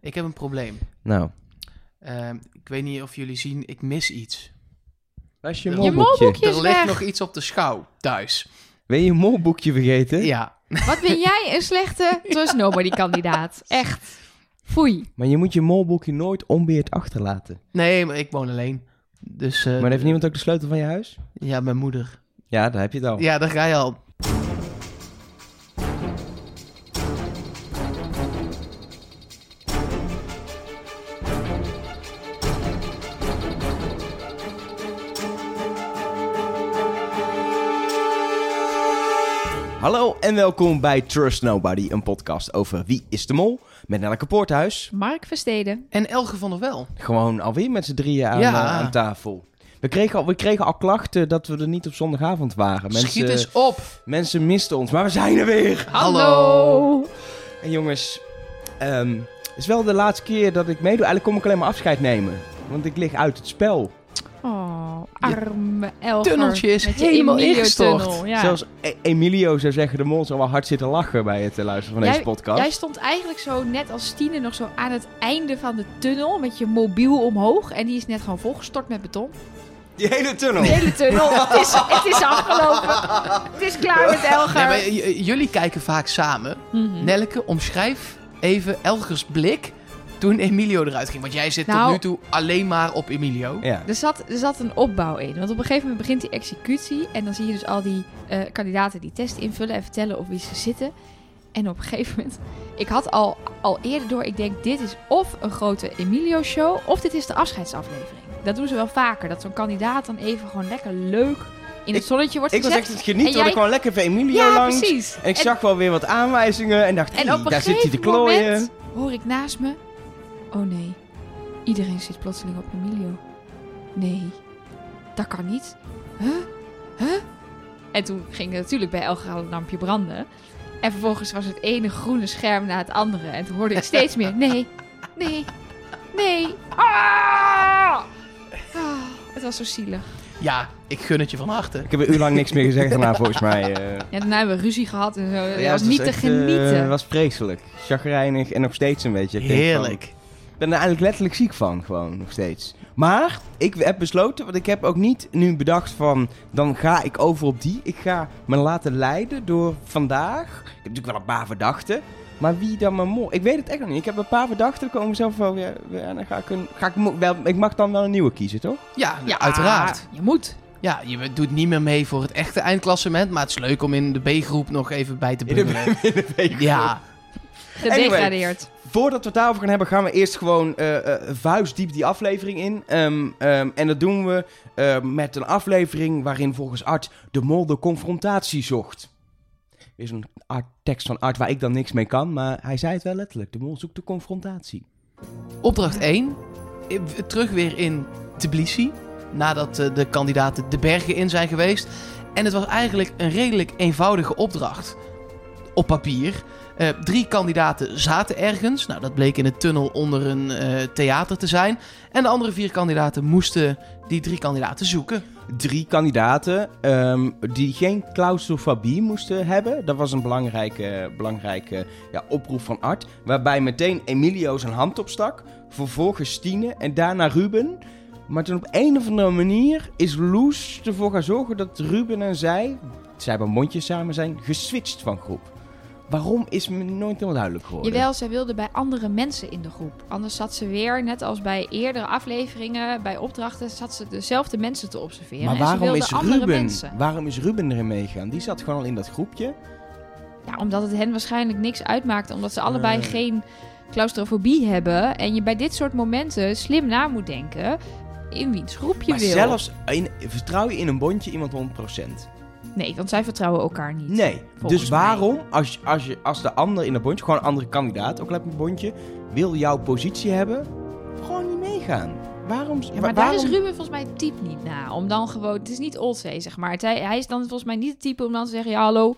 Ik heb een probleem. Nou, Ehm, ik weet niet of jullie zien, ik mis iets. waar is je Je molboekje? molboekje is er ligt weg. nog iets op de schouw thuis. Ben je je molboekje vergeten? Ja. Wat ben jij een slechte Trust Nobody kandidaat. Echt. Foei. Maar je moet je molboekje nooit onbeheerd achterlaten. Nee, maar ik woon alleen. Dus, eh, maar heeft niemand ook de sleutel van je huis? Ja, mijn moeder. Ja, daar heb je het al. Ja, daar ga je al. En welkom bij Trust Nobody, een podcast over wie is de mol. Met Nelleke Poorthuis. Mark Versteden. En Elge van der Wel. Gewoon alweer met z'n drieën aan, Ja. eh, aan tafel. We kregen, al, we kregen al klachten dat we er niet op zondagavond waren. Schiet Mensen, eens op. mensen misten ons, maar we zijn er weer. Hallo. En jongens, ehm, het is wel de laatste keer dat ik meedoe. Eigenlijk kom ik alleen maar afscheid nemen. Want ik lig uit het spel. Oh, arme Elger. tunneltje is Met je helemaal ingestort. Ja. Zelfs E- Emilio zou zeggen, de mol zal wel hard zitten lachen bij het eh, luisteren van deze podcast. Jij stond eigenlijk zo net als Stine nog zo aan het einde van de tunnel met je mobiel omhoog. En die is net gewoon volgestort met beton. Die hele tunnel. De hele tunnel. het, is, het is afgelopen. Het is klaar met Elger. Nee, maar j- jullie kijken vaak samen. Mhm. Nelke, omschrijf even Elgers blik toen Emilio eruit ging. Want jij zit tot Nou- nu toe alleen maar op Emilio. Ja. Er zat, er zat een opbouw in. Want op een gegeven moment begint die executie. En dan zie je dus al die eh, kandidaten die test invullen en vertellen op wie ze zitten. En op een gegeven moment... Ik had al, al eerder door, ik denk dit is of een grote Emilio-show... of dit is de afscheidsaflevering. Dat doen ze wel vaker. Dat zo'n kandidaat dan even gewoon lekker leuk in het Ik- zonnetje wordt Ik was gezet. echt het genieten, En want jij- ik kwam lekker bij Emilio ja, langs. precies. En ik zag wel weer wat aanwijzingen en dacht, En op daar zit hij te gegeven klooien. moment hoor ik naast me... Oh nee, iedereen zit plotseling op Emilio. Nee, dat kan niet. Huh? Huh? En toen ging natuurlijk bij Elger al een lampje branden. En vervolgens was het ene groene scherm na het andere. En toen hoorde ik steeds meer... Nee, nee, nee. Ah! Ah, het was zo zielig. Ja, ik gun het je van harte. Ik heb een uur lang niks meer gezegd daarna, volgens mij. eh. Ja, daarna hebben we ruzie gehad en zo. Ja, was het niet te echt, eh, genieten. Het was vreselijk. Chagrijnig en nog steeds een beetje. Heerlijk. Ik ben er eigenlijk letterlijk ziek van, gewoon nog steeds. Maar ik heb besloten, want ik heb ook niet nu bedacht van... dan ga ik over op die. Ik ga me laten leiden door vandaag. Ik heb natuurlijk wel een paar verdachten. Maar wie dan mijn mol? Ik weet het echt nog niet. Ik heb een paar verdachten. Komen zelf wel weer... weer- en dan ga ik een... Ga ik, wel, ik mag dan wel een nieuwe kiezen, toch? Ja, ja, uiteraard. Je moet. Ja, je doet niet meer mee voor het echte eindklassement. Maar het is leuk om in de B-groep nog even bij te In de, bungelen. in de week. Ja, Gedegradeerd. Voordat we het daarover gaan hebben, gaan we eerst gewoon eh, vuistdiep die aflevering in. Ehm, ehm, en dat doen we eh, met een aflevering waarin volgens Art de mol de confrontatie zocht. Er is een art, tekst van Art waar ik dan niks mee kan, maar hij zei het wel letterlijk. De mol zoekt de confrontatie. opdracht 1. Eh, Terug weer in Tbilisi. Nadat de kandidaten de bergen in zijn geweest. En het was eigenlijk een redelijk eenvoudige opdracht. Op papier. Eh, drie kandidaten zaten ergens. Nou, dat bleek in een tunnel onder een eh, theater te zijn. En de andere vier kandidaten moesten die drie kandidaten zoeken. Drie kandidaten ehm, die geen claustrofobie moesten hebben. Dat was een belangrijke, belangrijke ja, oproep van Art. Waarbij meteen Emilio zijn hand opstak. Vervolgens Stine en daarna Ruben. Maar toen op een of andere manier is Loes ervoor gaan zorgen dat Ruben en zij, zij hebben mondjes samen zijn, geswitcht van groep. Waarom is me nooit helemaal duidelijk geworden. Jawel, zij wilde bij andere mensen in de groep. Anders zat ze weer, net als bij eerdere afleveringen, bij opdrachten, zat ze dezelfde mensen te observeren. maar waarom is, Ruben, waarom is Ruben erin meegegaan? Die zat gewoon al in dat groepje. Ja, omdat het hen waarschijnlijk niks uitmaakte. Omdat ze allebei geen claustrofobie hebben. En je bij dit soort momenten slim na moet denken in wiens groep je maar wil. zelfs in, vertrouw je in een bondje iemand 100%? Nee, want zij vertrouwen elkaar niet. Nee. Dus mij. waarom, als, als, je, als de ander in een bondje, gewoon een andere kandidaat, ook al heb je een bondje, wil jouw positie hebben, gewoon niet meegaan. Waarom? Ja, maar daar is Ruben volgens mij het type niet na. Om dan gewoon... Het is niet Olzee, zeg maar. Hij, hij is dan volgens mij niet het type om dan te zeggen... Ja, hallo,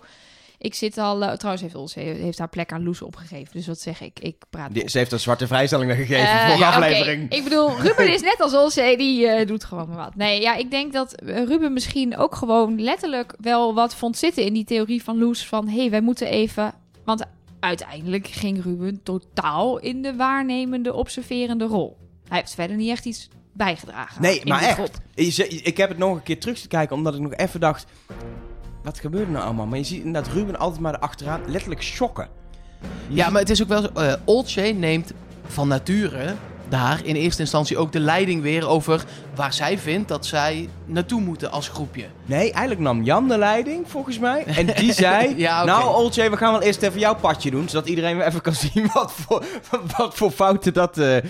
ik zit al... eh, trouwens heeft Olzee heeft haar plek aan Loes opgegeven. Dus wat zeg ik? Ik praat Die- Ze heeft een zwarte vrijstelling gegeven Eh, voor de ja, aflevering. Ik bedoel, Ruben is net als Olzee, die eh, doet gewoon maar wat. Nee, ja, ik denk dat Ruben misschien ook gewoon letterlijk wel wat vond zitten in die theorie van Loes. Van, hé, hey, wij moeten even... Want uiteindelijk ging Ruben totaal in de waarnemende, observerende rol. Hij heeft verder niet echt iets bijgedragen. Nee, maar echt. Ik heb het nog een keer terug te kijken, omdat ik nog even dacht... Wat gebeurt er nou allemaal? Maar je ziet inderdaad Ruben altijd maar achteraan letterlijk shocken. Ja, maar het is ook wel zo. eh Olcay neemt van nature daar in eerste instantie ook de leiding weer over waar zij vindt dat zij naartoe moeten als groepje. Nee, eigenlijk nam Jan de leiding, volgens mij. En die zei... Ja. Nou, Olcay, we gaan wel eerst even jouw padje doen... zodat iedereen weer even kan zien wat voor, wat voor fouten dat eh, eh,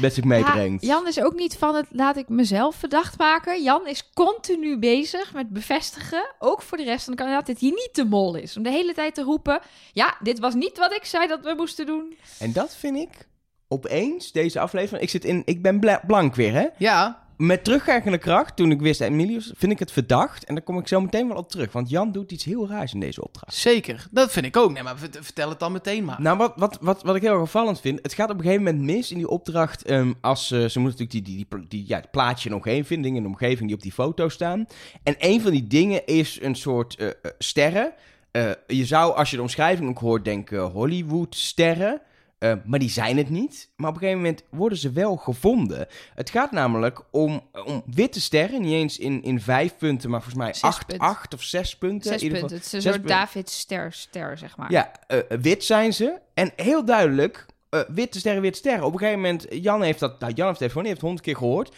met zich meebrengt. Ja, Jan is ook niet van het laat ik mezelf verdacht maken. Jan is continu bezig met bevestigen, ook voor de rest van de kandidaat, dat hij niet de mol is. Om de hele tijd te roepen, ja, dit was niet wat ik zei dat we moesten doen. En dat vind ik opeens, deze aflevering... Ik, zit in, ik ben bla- blank weer, hè? Ja, Met terugwerkende kracht, toen ik wist Emilius, vind ik het verdacht. En daar kom ik zo meteen wel op terug. Want Jan doet iets heel raars in deze opdracht. zeker. Dat vind ik ook. Nee, maar vert- vertel het dan meteen maar. Nou, wat, wat, wat, wat ik heel erg opvallend vind, het gaat op een gegeven moment mis in die opdracht. ehm, als eh, ze moeten natuurlijk die, die, die, die, ja, het plaatje in de omgeving, dingen in de omgeving die op die foto staan. En een van die dingen is een soort eh, eh, sterren. Je zou, als je de omschrijving ook hoort, denken Hollywood-sterren. Eh, maar die zijn het niet. Maar op een gegeven moment worden ze wel gevonden. Het gaat namelijk om, om witte sterren. Niet eens in, in vijf punten, maar volgens mij Zes acht, punten. acht of zes punten. Zes In ieder punten. geval- Het is een zes soort. David-ster, ster, zeg maar. Ja, eh, wit zijn ze. En heel duidelijk, eh, witte sterren, witte sterren. Op een gegeven moment, Jan heeft dat, nou Jan heeft het gewoon, heeft het honderd keer gehoord.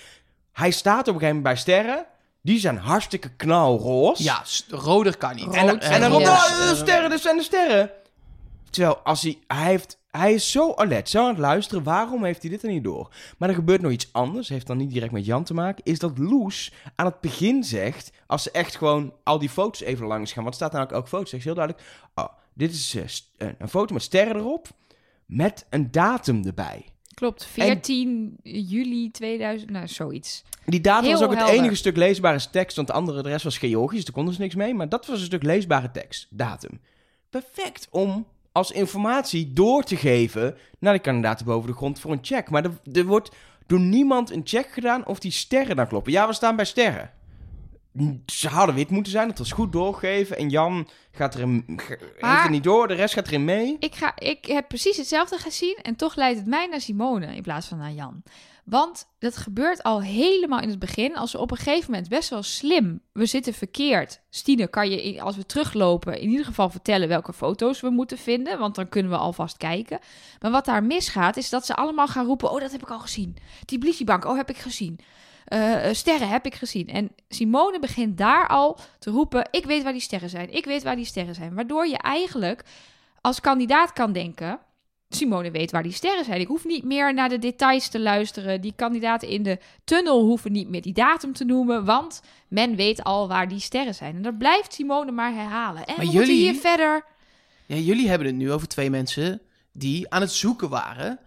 Hij staat op een gegeven moment bij sterren. Die zijn hartstikke knalroze. Ja, roder kan niet. En, Rood en dan en "Oh, de sterren, dit zijn de sterren. Terwijl, als hij, hij, heeft, hij is zo alert, zo aan het luisteren. Waarom heeft hij dit er niet door? Maar er gebeurt nog iets anders. Heeft dan niet direct met Jan te maken. Is dat Loes aan het begin zegt. Als ze echt gewoon al die foto's even langs gaan. Want er staat namelijk elke foto. Zegt ze heel duidelijk. Oh, dit is eh, eh, een foto met sterren erop. Met een datum erbij. Klopt, 14 juli 2000, nou zoiets. Die datum Heel was ook het enige stuk leesbare tekst. Want de andere, de rest was Georgisch. Daar konden ze niks mee. Maar dat was een stuk leesbare tekst. Datum. Perfect om als informatie door te geven naar de kandidaten boven de grond voor een check. Maar er, er wordt door niemand een check gedaan of die sterren dan kloppen. Ja, we staan bij sterren. Ze hadden wit moeten zijn, dat was goed doorgegeven. En Jan gaat er niet door, de rest gaat erin mee. Ik, ga, ik heb precies hetzelfde gezien en toch leidt het mij naar Simone in plaats van naar Jan. Want dat gebeurt al helemaal in het begin. Als we op een gegeven moment best wel slim. We zitten verkeerd. Stine, kan je als we teruglopen in ieder geval vertellen welke foto's we moeten vinden. Want dan kunnen we alvast kijken. Maar wat daar misgaat is dat ze allemaal gaan roepen. Oh, dat heb ik al gezien. Die politiebank, oh, heb ik gezien. Eh, eh, sterren heb ik gezien. En Simone begint daar al te roepen. Ik weet waar die sterren zijn. Ik weet waar die sterren zijn. Waardoor je eigenlijk als kandidaat kan denken. Simone weet waar die sterren zijn. Ik hoef niet meer naar de details te luisteren. Die kandidaten in de tunnel hoeven niet meer die datum te noemen. Want men weet al waar die sterren zijn. En dat blijft Simone maar herhalen. En Maar we jullie- hier verder. Ja, jullie hebben het nu over twee mensen die aan het zoeken waren.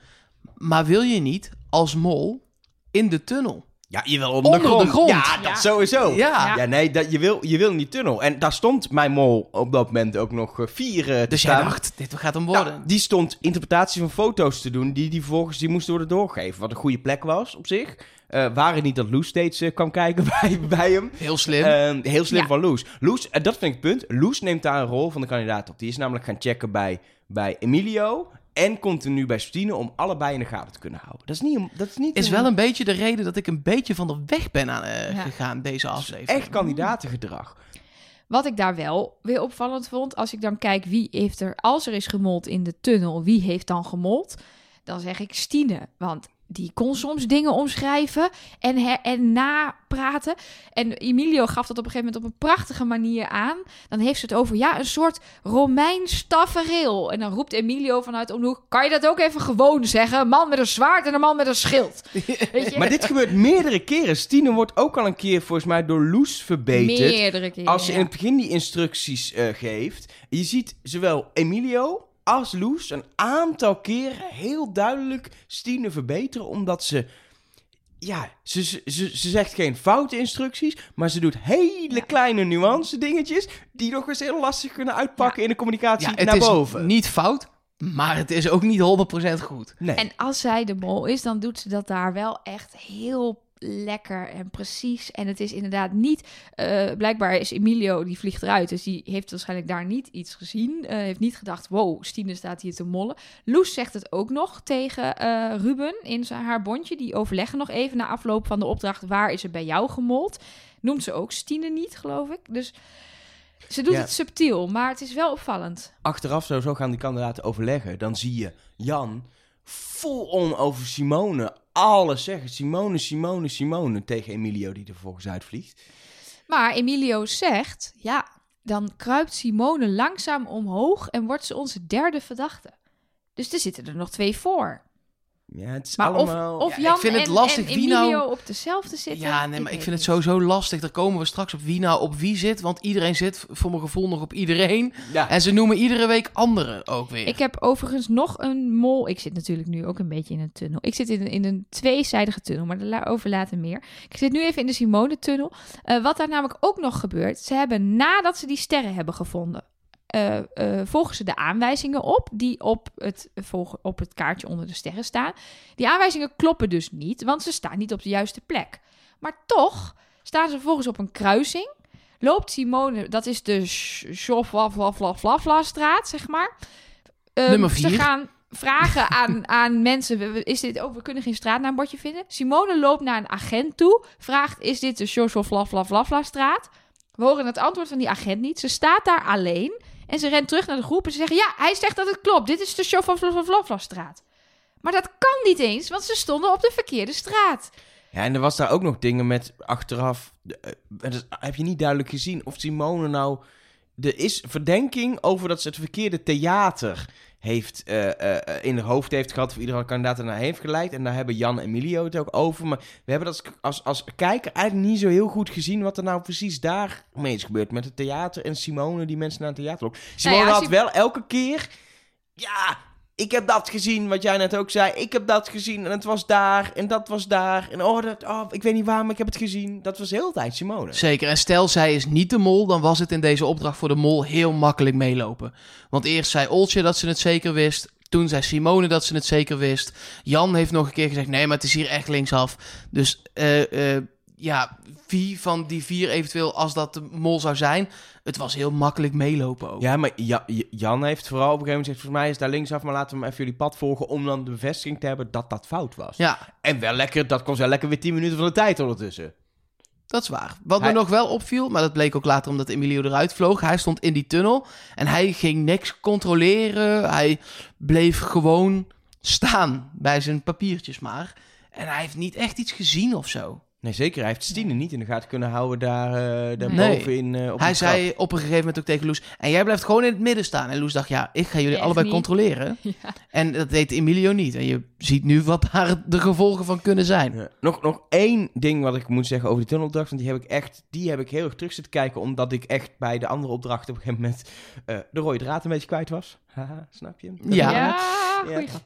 Maar wil je niet als mol in de tunnel? Ja, je wil onder, Onder de, de grond. Ja, dat Ja. sowieso. Ja. Ja, nee, dat, je, wil, je wil in die tunnel. En daar stond mijn mol op dat moment ook nog eh, vier te Dus jij dacht, dit gaat hem Nou, worden. die stond interpretatie van foto's te doen die, die volgens die moesten worden doorgegeven. Wat een goede plek was op zich. Eh waren niet dat Loes steeds eh, kwam kijken bij, bij hem. Heel slim. Ehm, heel slim Ja. van Loes. Loes, en dat vind ik het punt. Loes neemt daar een rol van de kandidaat op. Die is namelijk gaan checken bij, bij Emilio. En continu bij Stine om allebei in de gaten te kunnen houden. Dat is niet... Dat is, niet is wel een beetje de reden dat ik een beetje van de weg ben aan, eh, Ja. gegaan deze aflevering. echt kandidatengedrag. Wat ik daar wel weer opvallend vond, als ik dan kijk wie heeft er, als er is gemold in de tunnel, wie heeft dan gemold? Dan zeg ik Stine, want die kon soms dingen omschrijven en, her en napraten. En Emilio gaf dat op een gegeven moment op een prachtige manier aan. Dan heeft ze het over, ja, een soort Romeins tafereel. En dan roept Emilio vanuit de omhoek, kan je dat ook even gewoon zeggen? Een man met een zwaard en een man met een schild. Weet je? Maar dit gebeurt meerdere keren. Stine wordt ook al een keer volgens mij door Loes verbeterd. Meerdere keren. Als ze ja. in het begin die instructies eh, geeft. Je ziet zowel Emilio als Loes een aantal keren heel duidelijk Stine verbeteren. Omdat ze. Ja, ze, ze, ze, ze zegt geen foute instructies. Maar ze doet hele Ja. kleine nuance dingetjes. Die nog eens heel lastig kunnen uitpakken in de communicatie ja, het naar is boven. niet fout, maar het is ook niet 100% goed. Nee. En als zij de mol is, dan doet ze dat daar wel echt heel lekker en precies. En het is inderdaad niet... eh, blijkbaar is Emilio, die vliegt eruit. Dus die heeft waarschijnlijk daar niet iets gezien. eh, heeft niet gedacht, wow, Stine staat hier te mollen. Loes zegt het ook nog tegen eh, Ruben in zijn, haar bondje. Die overleggen nog even na afloop van de opdracht... waar is er bij jou gemold? Noemt ze ook Stine niet, geloof ik. Dus ze doet Ja. het subtiel, maar het is wel opvallend. Achteraf sowieso gaan die kandidaten overleggen. Dan zie je Jan vol on over Simone. Alles zeggen. Simone, Simone, Simone. Tegen Emilio die er vervolgens uitvliegt. Maar Emilio zegt, ja, dan kruipt Simone langzaam omhoog en wordt ze onze derde verdachte. Dus er zitten er nog twee voor. Ja, het is Maar allemaal... of, of Ja, Jan ik vind het en, lastig en wie nou- op dezelfde zitten. Ja, nee, maar ik vind het sowieso lastig. Daar komen we straks op wie nou op wie zit. Want iedereen zit voor mijn gevoel nog op iedereen. Ja. En ze noemen iedere week anderen ook weer. Ik heb overigens nog een mol. Ik zit natuurlijk nu ook een beetje in een tunnel. Ik zit in, in een tweezijdige tunnel, maar daarover later meer. Ik zit nu even in de Simone-tunnel. Eh, wat daar namelijk ook nog gebeurt. Ze hebben nadat ze die sterren hebben gevonden. Eh, eh, volgen ze de aanwijzingen op die op het, volgen, op het kaartje onder de sterren staan. Die aanwijzingen kloppen dus niet, want ze staan niet op de juiste plek. Maar toch staan ze vervolgens op een kruising. Loopt Simone, dat is de Choflaflaflafla-straat, zeg maar. Ze gaan vragen aan, aan mensen, is dit, oh, we kunnen geen straatnaambordje vinden. Simone loopt naar een agent toe, vraagt, is dit de Choflaflaflafla-straat? We horen het antwoord van die agent niet. Ze staat daar alleen en ze rent terug naar de groep en ze zeggen, ja, hij zegt dat het klopt. Dit is de Choflaflaflafla-straat. Maar dat kan niet eens, want ze stonden op de verkeerde straat. Ja, en er was daar ook nog dingen met achteraf. eh, dat heb je niet duidelijk gezien of Simone nou. Er is verdenking over dat ze het verkeerde theater heeft, eh, eh, in haar hoofd heeft gehad. Of iedere kandidaat ernaar heeft geleid. En daar hebben Jan en Emilio het ook over. Maar we hebben dat als, als kijker eigenlijk niet zo heel goed gezien. wat er nou precies daar mee is gebeurd. Met het theater en Simone die mensen naar het theater. Simone Nou ja, had wel elke keer. Ja, ik heb dat gezien, wat jij net ook zei. Ik heb dat gezien en het was daar en dat was daar. En oh, dat, oh ik weet niet waar, maar ik heb het gezien. Dat was de hele tijd Simone. Zeker. En stel zij is niet de mol, dan was het in deze opdracht voor de mol heel makkelijk meelopen. Want eerst zei Oltje dat ze het zeker wist. Toen zei Simone dat ze het zeker wist. Jan heeft nog een keer gezegd: nee, maar het is hier echt linksaf. Dus eh, eh, ja, wie van die vier eventueel, als dat de mol zou zijn, het was heel makkelijk meelopen ook. Ja, maar Ja- Jan heeft vooral op een gegeven moment gezegd... volgens mij is daar linksaf, maar laten we hem even jullie pad volgen... om dan de bevestiging te hebben dat dat fout was. Ja, En wel lekker, dat kost wel lekker weer 10 minuten van de tijd ondertussen. dat is waar. Wat Hij- me nog wel opviel, maar dat bleek ook later omdat Emilio eruit vloog. Hij stond in die tunnel en hij ging niks controleren. Hij bleef gewoon staan bij zijn papiertjes maar. En hij heeft niet echt iets gezien of zo. Nee, zeker. Hij heeft Stine niet in de gaten kunnen houden daar, daar Nee. bovenin eh, op hij trap. zei op een gegeven moment ook tegen Loes... en jij blijft gewoon in het midden staan. En Loes dacht, ja, ik ga jullie Echt allebei niet. controleren. Ja. En dat deed Emilio niet. En je ziet nu wat daar de gevolgen van kunnen zijn. Ja. Nog, nog één ding wat ik moet zeggen over die tunnelopdracht. Want die heb ik echt die heb ik heel erg terug zitten kijken. Omdat ik echt bij de andere opdrachten op een gegeven moment eh, de rode draad een beetje kwijt was. Haha, snap je? hem? Ja.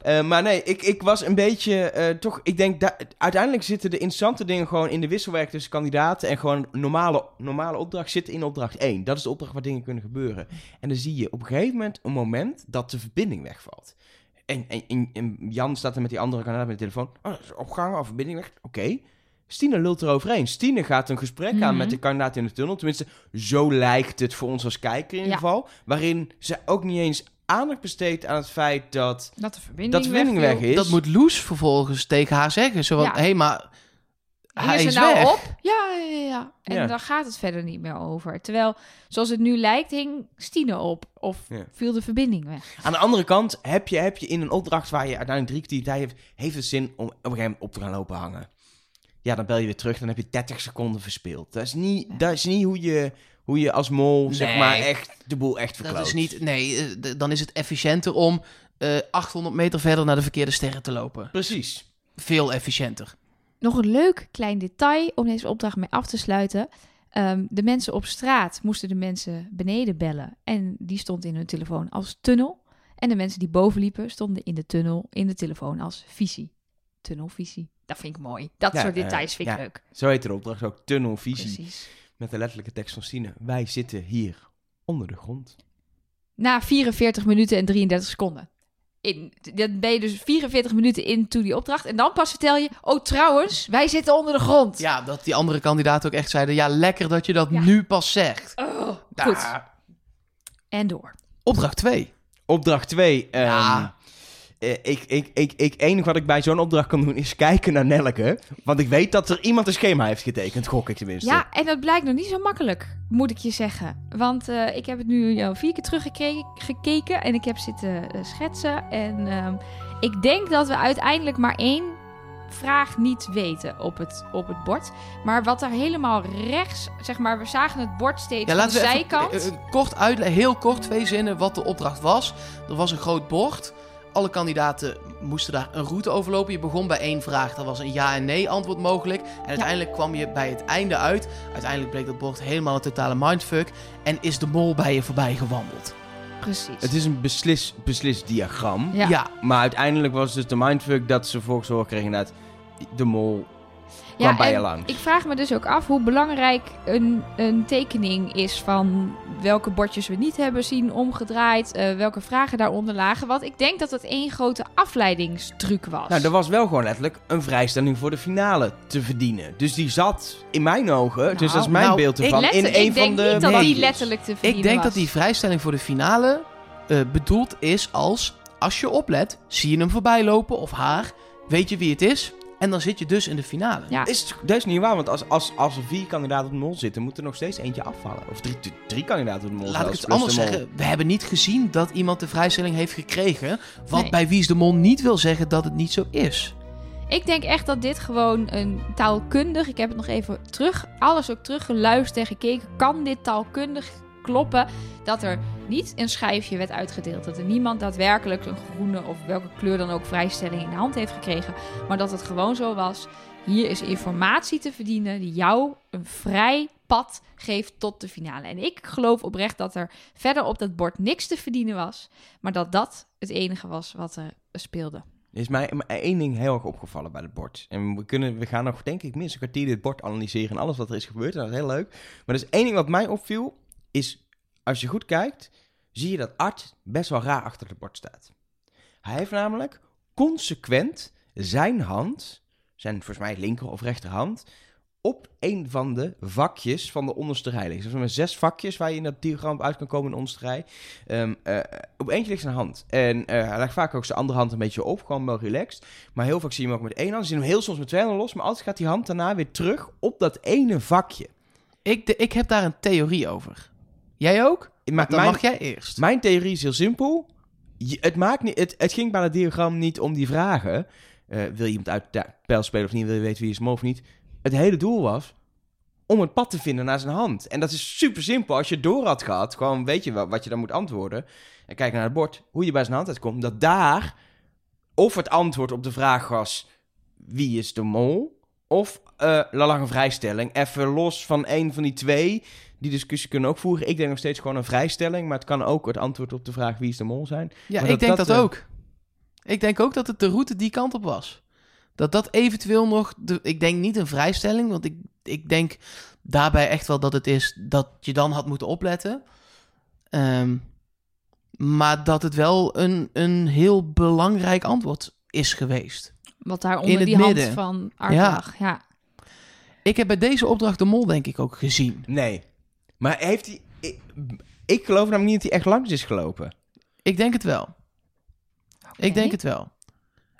Eh, maar nee, ik, ik was een beetje eh, toch. Ik denk dat uiteindelijk zitten de interessante dingen gewoon in de wisselwerking tussen kandidaten. En gewoon normale, normale opdracht zitten in opdracht 1. Dat is de opdracht waar dingen kunnen gebeuren. En dan zie je op een gegeven moment een moment dat de verbinding wegvalt. En, en, en- en Jan staat er met die andere kandidaat met de telefoon. Oh, dat is opgang of verbinding weg. Oké. Stine lult eroverheen. Stine gaat een gesprek aan Mhm. met de kandidaat in de tunnel. Tenminste, zo lijkt het voor ons als kijker in ieder Ja. geval. Waarin ze ook niet eens aandacht besteedt aan het feit dat Dat de verbinding, dat de verbinding weg is. Dat moet Loes vervolgens tegen haar zeggen. Zo van, Ja. hé, hey, maar hij ze is nou weg. op? Ja, ja, ja, ja. En Ja. daar gaat het verder niet meer over. Terwijl, zoals het nu lijkt, hing Stine op. Of Ja. viel de verbinding weg. Aan de andere kant heb je, heb je in een opdracht waar je uiteindelijk drie kwartier tijd heeft, heeft het zin om op een gegeven moment op te gaan lopen hangen. Ja, dan bel je weer terug, dan heb je 30 seconden verspeeld. Dat is niet, Ja. dat is niet hoe, je, hoe je als mol, zeg maar, echt de boel echt verkloot. Dat is niet... Nee, eh, dan is het efficiënter om eh 800 meter verder naar de verkeerde sterren te lopen. Precies. Veel efficiënter. Nog een leuk klein detail om deze opdracht mee af te sluiten. Ehm, de mensen op straat moesten de mensen beneden bellen. En die stond in hun telefoon als tunnel. En de mensen die boven liepen stonden in de tunnel in de telefoon als visie. Tunnelvisie. Dat vind ik mooi. Dat Ja, soort eh, details vind ik ja. leuk. Zo heet de opdracht ook, tunnelvisie. Precies. Met de letterlijke tekst van Stine. Wij zitten hier onder de grond. Na 44 minuten en 33 seconden. in, dan ben je dus 44 minuten into die opdracht. En dan pas vertel je, oh trouwens, wij zitten onder de grond. Ja, dat die andere kandidaten ook echt zeiden... ja, lekker dat je dat Ja. nu pas zegt. Oh, goed. En door. Opdracht 2. Opdracht 2. Ja. Ik, ik, ik, ik, enig wat ik bij zo'n opdracht kan doen is kijken naar Nelleke. Want ik weet dat er iemand een schema heeft getekend, gok ik tenminste. Ja, en dat blijkt nog niet zo makkelijk, moet ik je zeggen. Want eh, ik heb het nu al vier keer teruggekeken en ik heb zitten eh, schetsen. En ehm, ik denk dat we uiteindelijk maar één vraag niet weten op het, op het bord. Maar wat er helemaal rechts, zeg maar, we zagen het bord steeds Ja, van de laten we zijkant. even eh, eh, kort uitleggen, heel kort, twee zinnen, wat de opdracht was. Er was een groot bord. Alle kandidaten moesten daar een route overlopen. Je begon bij één vraag, dat was een ja en nee antwoord mogelijk. En uiteindelijk kwam je bij het einde uit. Uiteindelijk bleek dat bord helemaal een totale mindfuck. En is de mol bij je voorbij gewandeld. Precies. Het is een beslis, beslisdiagram. Ja. ja. Maar uiteindelijk was dus de mindfuck dat ze ervoor gezorgd kregen dat de mol Ja, bij en je langs. Ik vraag me dus ook af hoe belangrijk een, een tekening is van welke bordjes we niet hebben zien omgedraaid, eh, welke vragen daaronder lagen. Want ik denk dat het één grote afleidingstruc was. Nou, er was wel gewoon letterlijk een vrijstelling voor de finale te verdienen. Dus die zat in mijn ogen, dus dat is mijn nou, beeld ik ervan, in een ik denk van de niet dat die letterlijk te verdienen Ik denk was. dat die vrijstelling voor de finale eh, bedoeld is als... als je oplet, zie je hem voorbij lopen of haar, weet je wie het is... en dan zit je dus in de finale. Ja, Is, dat is niet waar, want als, als, als er vier kandidaten op de mol zitten, moet er nog steeds eentje afvallen. Of drie, drie, kandidaten op de mol Laat ik het anders zeggen. We hebben niet gezien dat iemand de vrijstelling heeft gekregen. Wat Nee. bij Wie is de Mol niet wil zeggen dat het niet zo is. Ik denk echt dat dit gewoon een taalkundig. Ik heb het nog even terug, alles ook teruggeluisterd en gekeken. Kan dit taalkundig kloppen? Dat er niet een schijfje werd uitgedeeld. Dat er niemand daadwerkelijk een groene of welke kleur dan ook vrijstelling in de hand heeft gekregen. Maar dat het gewoon zo was. Hier is informatie te verdienen die jou een vrij pad geeft tot de finale. En ik geloof oprecht dat er verder op dat bord niks te verdienen was. Maar dat dat het enige was wat er speelde. Is mij één ding heel erg opgevallen bij het bord. En we, kunnen, we gaan nog, denk ik, minstens een kwartier dit bord analyseren en alles wat er is gebeurd. En dat is heel leuk. Maar er is één ding wat mij opviel, is als je goed kijkt, zie je dat Art best wel raar achter het bord staat. Hij heeft namelijk consequent zijn hand, zijn volgens mij linker of rechterhand, op een van de vakjes van de onderste rij. Dus er zijn zes vakjes waar je in dat diagram uit kan komen in de onderste rij. Eh, op eentje ligt zijn hand. En eh, hij legt vaak ook zijn andere hand een beetje op, gewoon wel relaxed. Maar heel vaak zie je hem ook met één hand. Je ziet hem heel soms met twee handen los, maar altijd gaat die hand daarna weer terug op dat ene vakje. Ik, de, ik heb daar een theorie over. Jij ook? Maar Dan mijn, mag jij eerst. mijn theorie is heel simpel. Je- het, maakt niet, het, het ging bij het diagram niet om die vragen. Eh, wil je iemand uit het pijl spelen of niet? Wil je weten wie is hem of niet? Het hele doel was om het pad te vinden naar zijn hand. En dat is super simpel. Als je het door had gehad, gewoon weet je wel wat je dan moet antwoorden. En kijk naar het bord, hoe je bij zijn hand uitkomt. Dat daar of het antwoord op de vraag was: wie is de mol? Of eh er lag een vrijstelling. Even los van één van die twee. Die discussie kunnen ook voeren. Ik denk nog steeds gewoon een vrijstelling. Maar het kan ook het antwoord op de vraag wie is de mol zijn. Ja, Maar ik denk dat, eh, ook. Ik denk ook dat het de route die kant op was. Dat dat eventueel nog... De, ik denk niet een vrijstelling, want ik, ik denk daarbij echt wel dat het is dat je dan had moeten opletten. Ehm, maar dat het wel een, een heel belangrijk antwoord is geweest. Wat daar In onder het die hand midden. van Art Ja. Ja. Ik heb bij deze opdracht de mol denk ik ook gezien. Nee. Maar heeft hij... Ik, ik geloof namelijk niet dat hij echt langs is gelopen. Ik denk het wel. Ik denk het wel.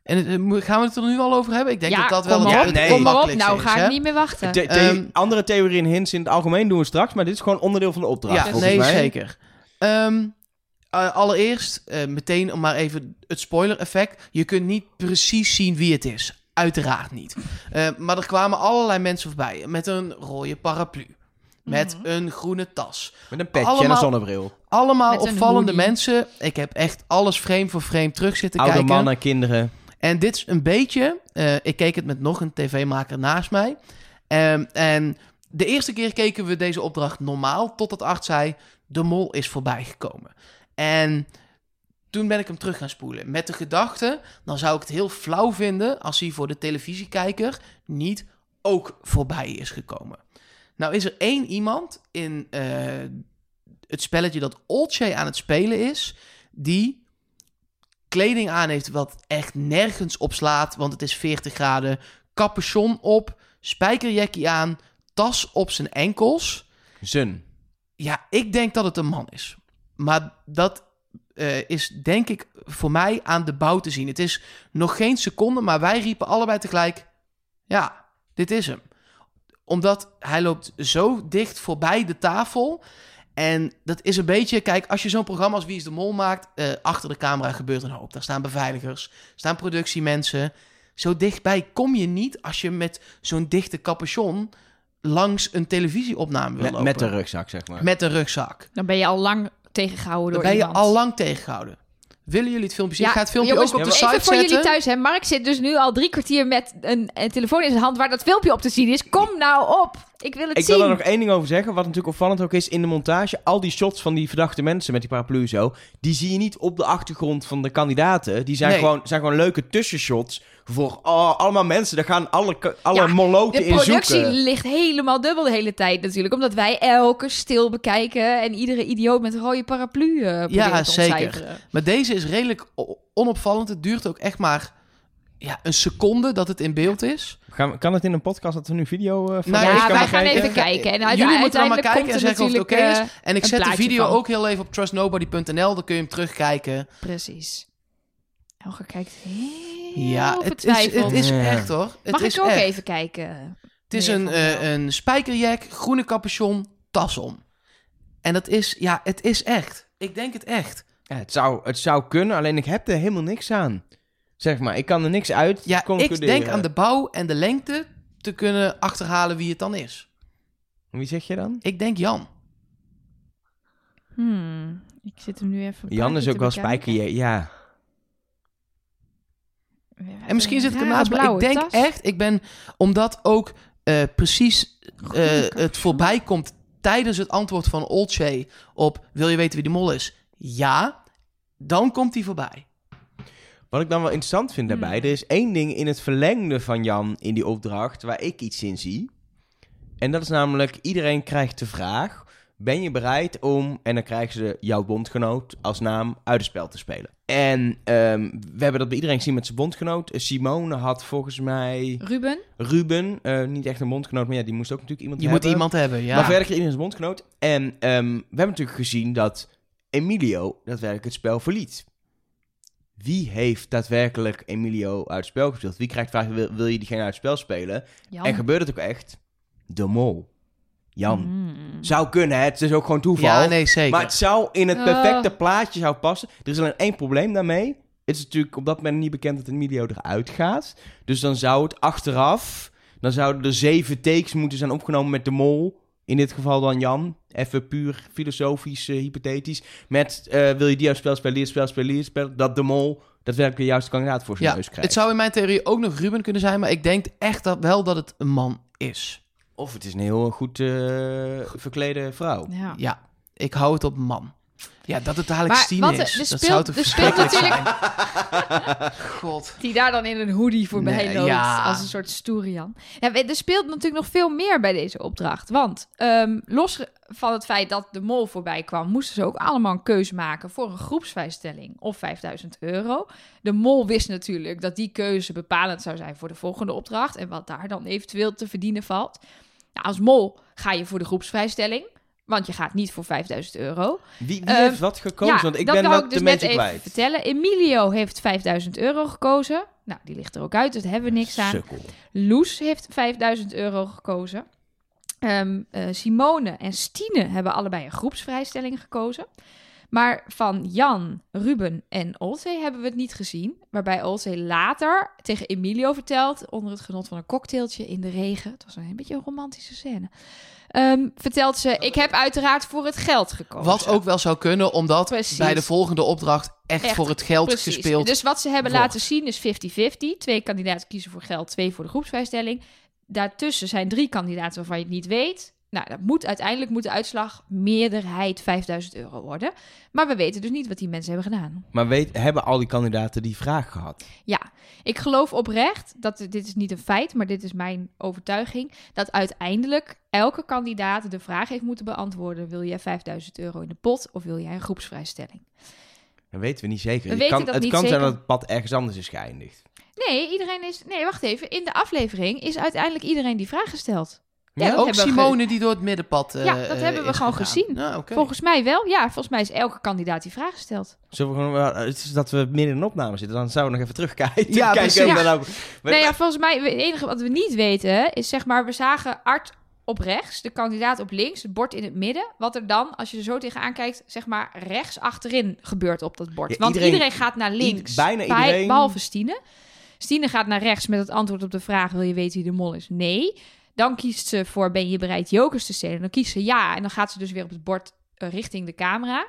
En het- eh, gaan we het er nu al over hebben? Ik denk ja, dat dat wel kom het, maar op, het nee. kom maar op. makkelijkste Nou is, ga hè? ik niet meer wachten. The- Ehm, andere theorieën en hints in het algemeen doen we straks. Maar dit is gewoon onderdeel van de opdracht. Ja, volgens nee, mij. zeker. Ehm, eh, allereerst, eh, meteen om maar even het spoiler-effect. Je kunt niet precies zien wie het is. Uiteraard niet. Eh, maar er kwamen allerlei mensen voorbij. Met een rode paraplu. Met Mhm. een groene tas. Met een petje en Allemaal- een zonnebril. Allemaal Met opvallende hoodie. mensen. Ik heb echt alles frame voor frame terug zitten Oude kijken. mannen, kinderen. En dit is een beetje. eh, ik keek het met nog een tv-maker naast mij. Ehm, en de eerste keer keken we deze opdracht normaal. Totdat Art zei: De mol is voorbij gekomen. En toen ben ik hem terug gaan spoelen. Met de gedachte: dan zou ik het heel flauw vinden. als hij voor de televisiekijker niet ook voorbij is gekomen. Nou is er één iemand in eh, het spelletje dat Olcay aan het spelen is. die kleding aan heeft wat echt nergens op slaat, want het is 40 graden. Capuchon op, spijkerjackie aan, tas op zijn enkels. Zun. Ja, ik denk dat het een man is. Maar dat eh, is denk ik voor mij aan de bouw te zien. Het is nog geen seconde, maar wij riepen allebei tegelijk: ja, dit is hem. Omdat hij loopt zo dicht voorbij de tafel. En dat is een beetje, kijk, als je zo'n programma als Wie is de Mol maakt, eh, achter de camera gebeurt een hoop. Daar staan beveiligers, staan productiemensen. Zo dichtbij kom je niet als je met zo'n dichte capuchon langs een televisieopname wil Met, lopen. met de rugzak, zeg maar. Met een rugzak. Dan ben je al lang tegengehouden Dan door ben je iemand. al lang tegengehouden. Willen jullie het filmpje zien? Ja, ik ga het filmpje jongens, ook op de even site voor zetten. jullie thuis, hè. Mark zit dus nu al drie kwartier met een, een telefoon in zijn hand waar dat filmpje op te zien is. Kom nou op. Ik wil het Ik zien. wil er nog één ding over zeggen. Wat natuurlijk opvallend ook is in de montage. Al die shots van die verdachte mensen met die paraplu zo. Die zie je niet op de achtergrond van de kandidaten. Die zijn, Nee. gewoon, zijn gewoon leuke tussenshots. Voor oh, allemaal mensen. Daar gaan alle, alle Ja, moloten De in productie zoeken. ligt helemaal dubbel de hele tijd natuurlijk. Omdat wij elke stil bekijken en iedere idioot met een rode paraplu proberen Ja, te zeker. Maar deze is redelijk onopvallend. Het duurt ook echt maar ja, een seconde dat het in beeld is. Gaan we- kan het in een podcast dat we nu video eh van Nou, ja, wij gaan kijken. even kijken. En uite- Jullie moeten dan maar kijken en zeggen of het oké is. eh, En ik zet de video van. ook heel even op trustnobody.nl. Dan kun je hem terugkijken. Precies. Elger kijkt heel Ja, het is, het is Ja. echt hoor. Het Mag is ik ook echt. even kijken? Het is een, eh, een spijkerjack, groene capuchon, tas om. En dat is, ja, het is echt. Ik denk het echt. Ja, het, zou, het zou kunnen, alleen ik heb er helemaal niks aan. Zeg maar, ik kan er niks uit Ja, ik denk aan de bouw en de lengte te kunnen achterhalen wie het dan is. Wie zeg je dan? Ik denk Jan. Hmm, ik zit hem nu even. Jan is ook wel spijker. Ja. En misschien zit ik ernaast, maar ik denk tas. echt, ik ben, omdat ook eh, precies eh, het voorbij komt tijdens het antwoord van Olcay op wil je weten wie de mol is? Ja, dan komt hij voorbij. Wat ik dan wel interessant vind daarbij, Hmm. er is één ding in het verlengde van Jan in die opdracht waar ik iets in zie. En dat is namelijk, iedereen krijgt de vraag, ben je bereid om, en dan krijgen ze jouw bondgenoot als naam uit het spel te spelen. En ehm, we hebben dat bij iedereen gezien met zijn bondgenoot. Simone had volgens mij Ruben? Ruben, eh, niet echt een bondgenoot, maar ja, die moest ook natuurlijk iemand Je hebben. moet iemand hebben, ja. Maar verder kreeg iedereen zijn bondgenoot. En ehm, we hebben natuurlijk gezien dat Emilio daadwerkelijk het spel verliet. Wie heeft daadwerkelijk Emilio uit het spel gespeeld? Wie krijgt vraag, wil, wil je diegene uit het spel spelen? Jan. En gebeurt het ook echt? De mol. Jan. Hmm. Zou kunnen, hè? het is ook gewoon toeval. Ja, nee, zeker. Maar het zou in het Oh. perfecte plaatje zou passen. Er is alleen één probleem daarmee. Het is natuurlijk op dat moment niet bekend dat Emilio eruit gaat. Dus dan zou het achteraf... Dan zouden er zeven takes moeten zijn opgenomen met de mol. In dit geval dan Jan. Even puur filosofisch, eh, hypothetisch. Met, eh, wil je die spel spelen, het spel spelen, spel. Dat de mol daadwerkelijk de juiste kandidaat voor zijn ja, neus krijgt. het zou in mijn theorie ook nog Ruben kunnen zijn, maar ik denk echt dat, wel dat het een man is. Of het is een heel goed eh, verklede vrouw. Ja. Ja, ik hou het op man. Ja, dat het dadelijk Maar Stine wat er- is. dat speelt- zou speelt verschrikkelijk natuurlijk- zijn. God. Die daar dan in een hoodie voorbij Nee, loopt. ja. Als een soort stoerian. Ja, er speelt natuurlijk nog veel meer bij deze opdracht. Want ehm, los van het feit dat de mol voorbij kwam... moesten ze ook allemaal een keuze maken voor een groepsvrijstelling of 5000 euro. De mol wist natuurlijk dat die keuze bepalend zou zijn voor de volgende opdracht... en wat daar dan eventueel te verdienen valt. Nou, als mol ga je voor de groepsvrijstelling... Want je gaat niet voor 5000 euro. Wie, wie Ehm, heeft wat gekozen? Want ik dat ben dat ik dus de mensen even kwijt. vertellen. Emilio heeft 5000 euro gekozen. Nou, die ligt er ook uit, dus daar hebben we niks aan. Sukkel. Loes heeft 5000 euro gekozen. Ehm, eh, Simone en Stine hebben allebei een groepsvrijstelling gekozen. Maar van Jan, Ruben en Olsey hebben we het niet gezien. Waarbij Olsey later tegen Emilio vertelt, onder het genot van een cocktailtje in de regen. Het was een beetje een romantische scène. Ehm, vertelt ze, ik heb uiteraard voor het geld gekozen. Wat ook wel zou kunnen, omdat Precies. bij de volgende opdracht echt, Echt, voor het geld Precies. gespeeld Dus wat ze hebben wordt. laten zien is 50-50. Twee kandidaten kiezen voor geld, twee voor de groepsvrijstelling. Daartussen zijn drie kandidaten waarvan je het niet weet. Nou, dat moet, uiteindelijk moet de uitslag meerderheid 5000 euro worden. Maar we weten dus niet wat die mensen hebben gedaan. Maar weet, hebben al die kandidaten die vraag gehad? Ja, ik geloof oprecht, dat dit is niet een feit, maar dit is mijn overtuiging, dat uiteindelijk elke kandidaat de vraag heeft moeten beantwoorden: wil jij 5000 euro in de pot of wil jij een groepsvrijstelling? Dat weten we niet zeker. We Het weten kan, dat het niet kan zijn dat het pad ergens anders is geëindigd. Nee, iedereen is... Nee, wacht even. In de aflevering is uiteindelijk iedereen die vraag gesteld. Ja, ook we Simone die door het middenpad eh, Ja, dat eh, hebben we gewoon gegaan. gezien. Oké. Volgens mij wel. Ja, volgens mij is elke kandidaat die vraag gesteld. Zullen we gewoon, wel- het is dat we midden in een opname zitten, dan zouden we nog even terugkijken. Ja, kijken precies. of Ja. dan ook- Nee, ja, volgens mij, het enige wat we niet weten is zeg maar, we zagen Art op rechts, de kandidaat op links, het bord in het midden. Wat er dan, als je er zo tegenaan kijkt, zeg maar rechts achterin gebeurt op dat bord. Ja, Want iedereen- iedereen, gaat naar links. bijna bij- iedereen. Behalve Stine. Stine gaat naar rechts met het antwoord op de vraag, wil je weten wie de mol is? Nee. Dan kiest ze voor, ben je bereid jokers te stelen? Dan kiest ze ja. En dan gaat ze dus weer op het bord eh, richting de camera.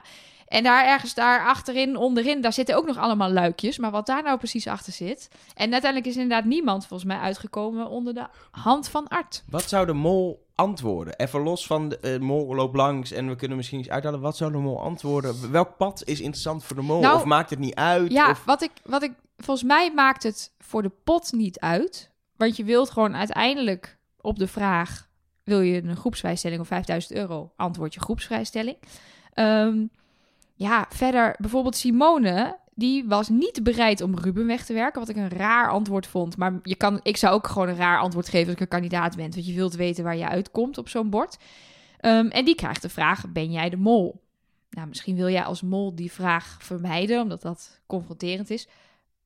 En daar ergens daar achterin, onderin, daar zitten ook nog allemaal luikjes. Maar wat daar nou precies achter zit. En uiteindelijk is inderdaad niemand volgens mij uitgekomen onder de hand van Art. Wat zou de mol antwoorden? Even los van de eh, mol loopt langs en we kunnen misschien iets uithalen. Wat zou de mol antwoorden? Welk pad is interessant voor de mol? Nou, of maakt het niet uit? Ja, Of... wat ik, wat ik, volgens mij maakt het voor de pot niet uit. Want je wilt gewoon uiteindelijk op de vraag: wil je een groepsvrijstelling of 5000 euro? Antwoord je groepsvrijstelling. Ehm, ja, verder bijvoorbeeld Simone. Die was niet bereid om Ruben weg te werken, wat ik een raar antwoord vond. Maar je kan, ik zou ook gewoon een raar antwoord geven als ik een kandidaat ben. Want je wilt weten waar je uitkomt op zo'n bord. Ehm, en die krijgt de vraag, ben jij de mol? Nou, misschien wil jij als mol die vraag vermijden, omdat dat confronterend is.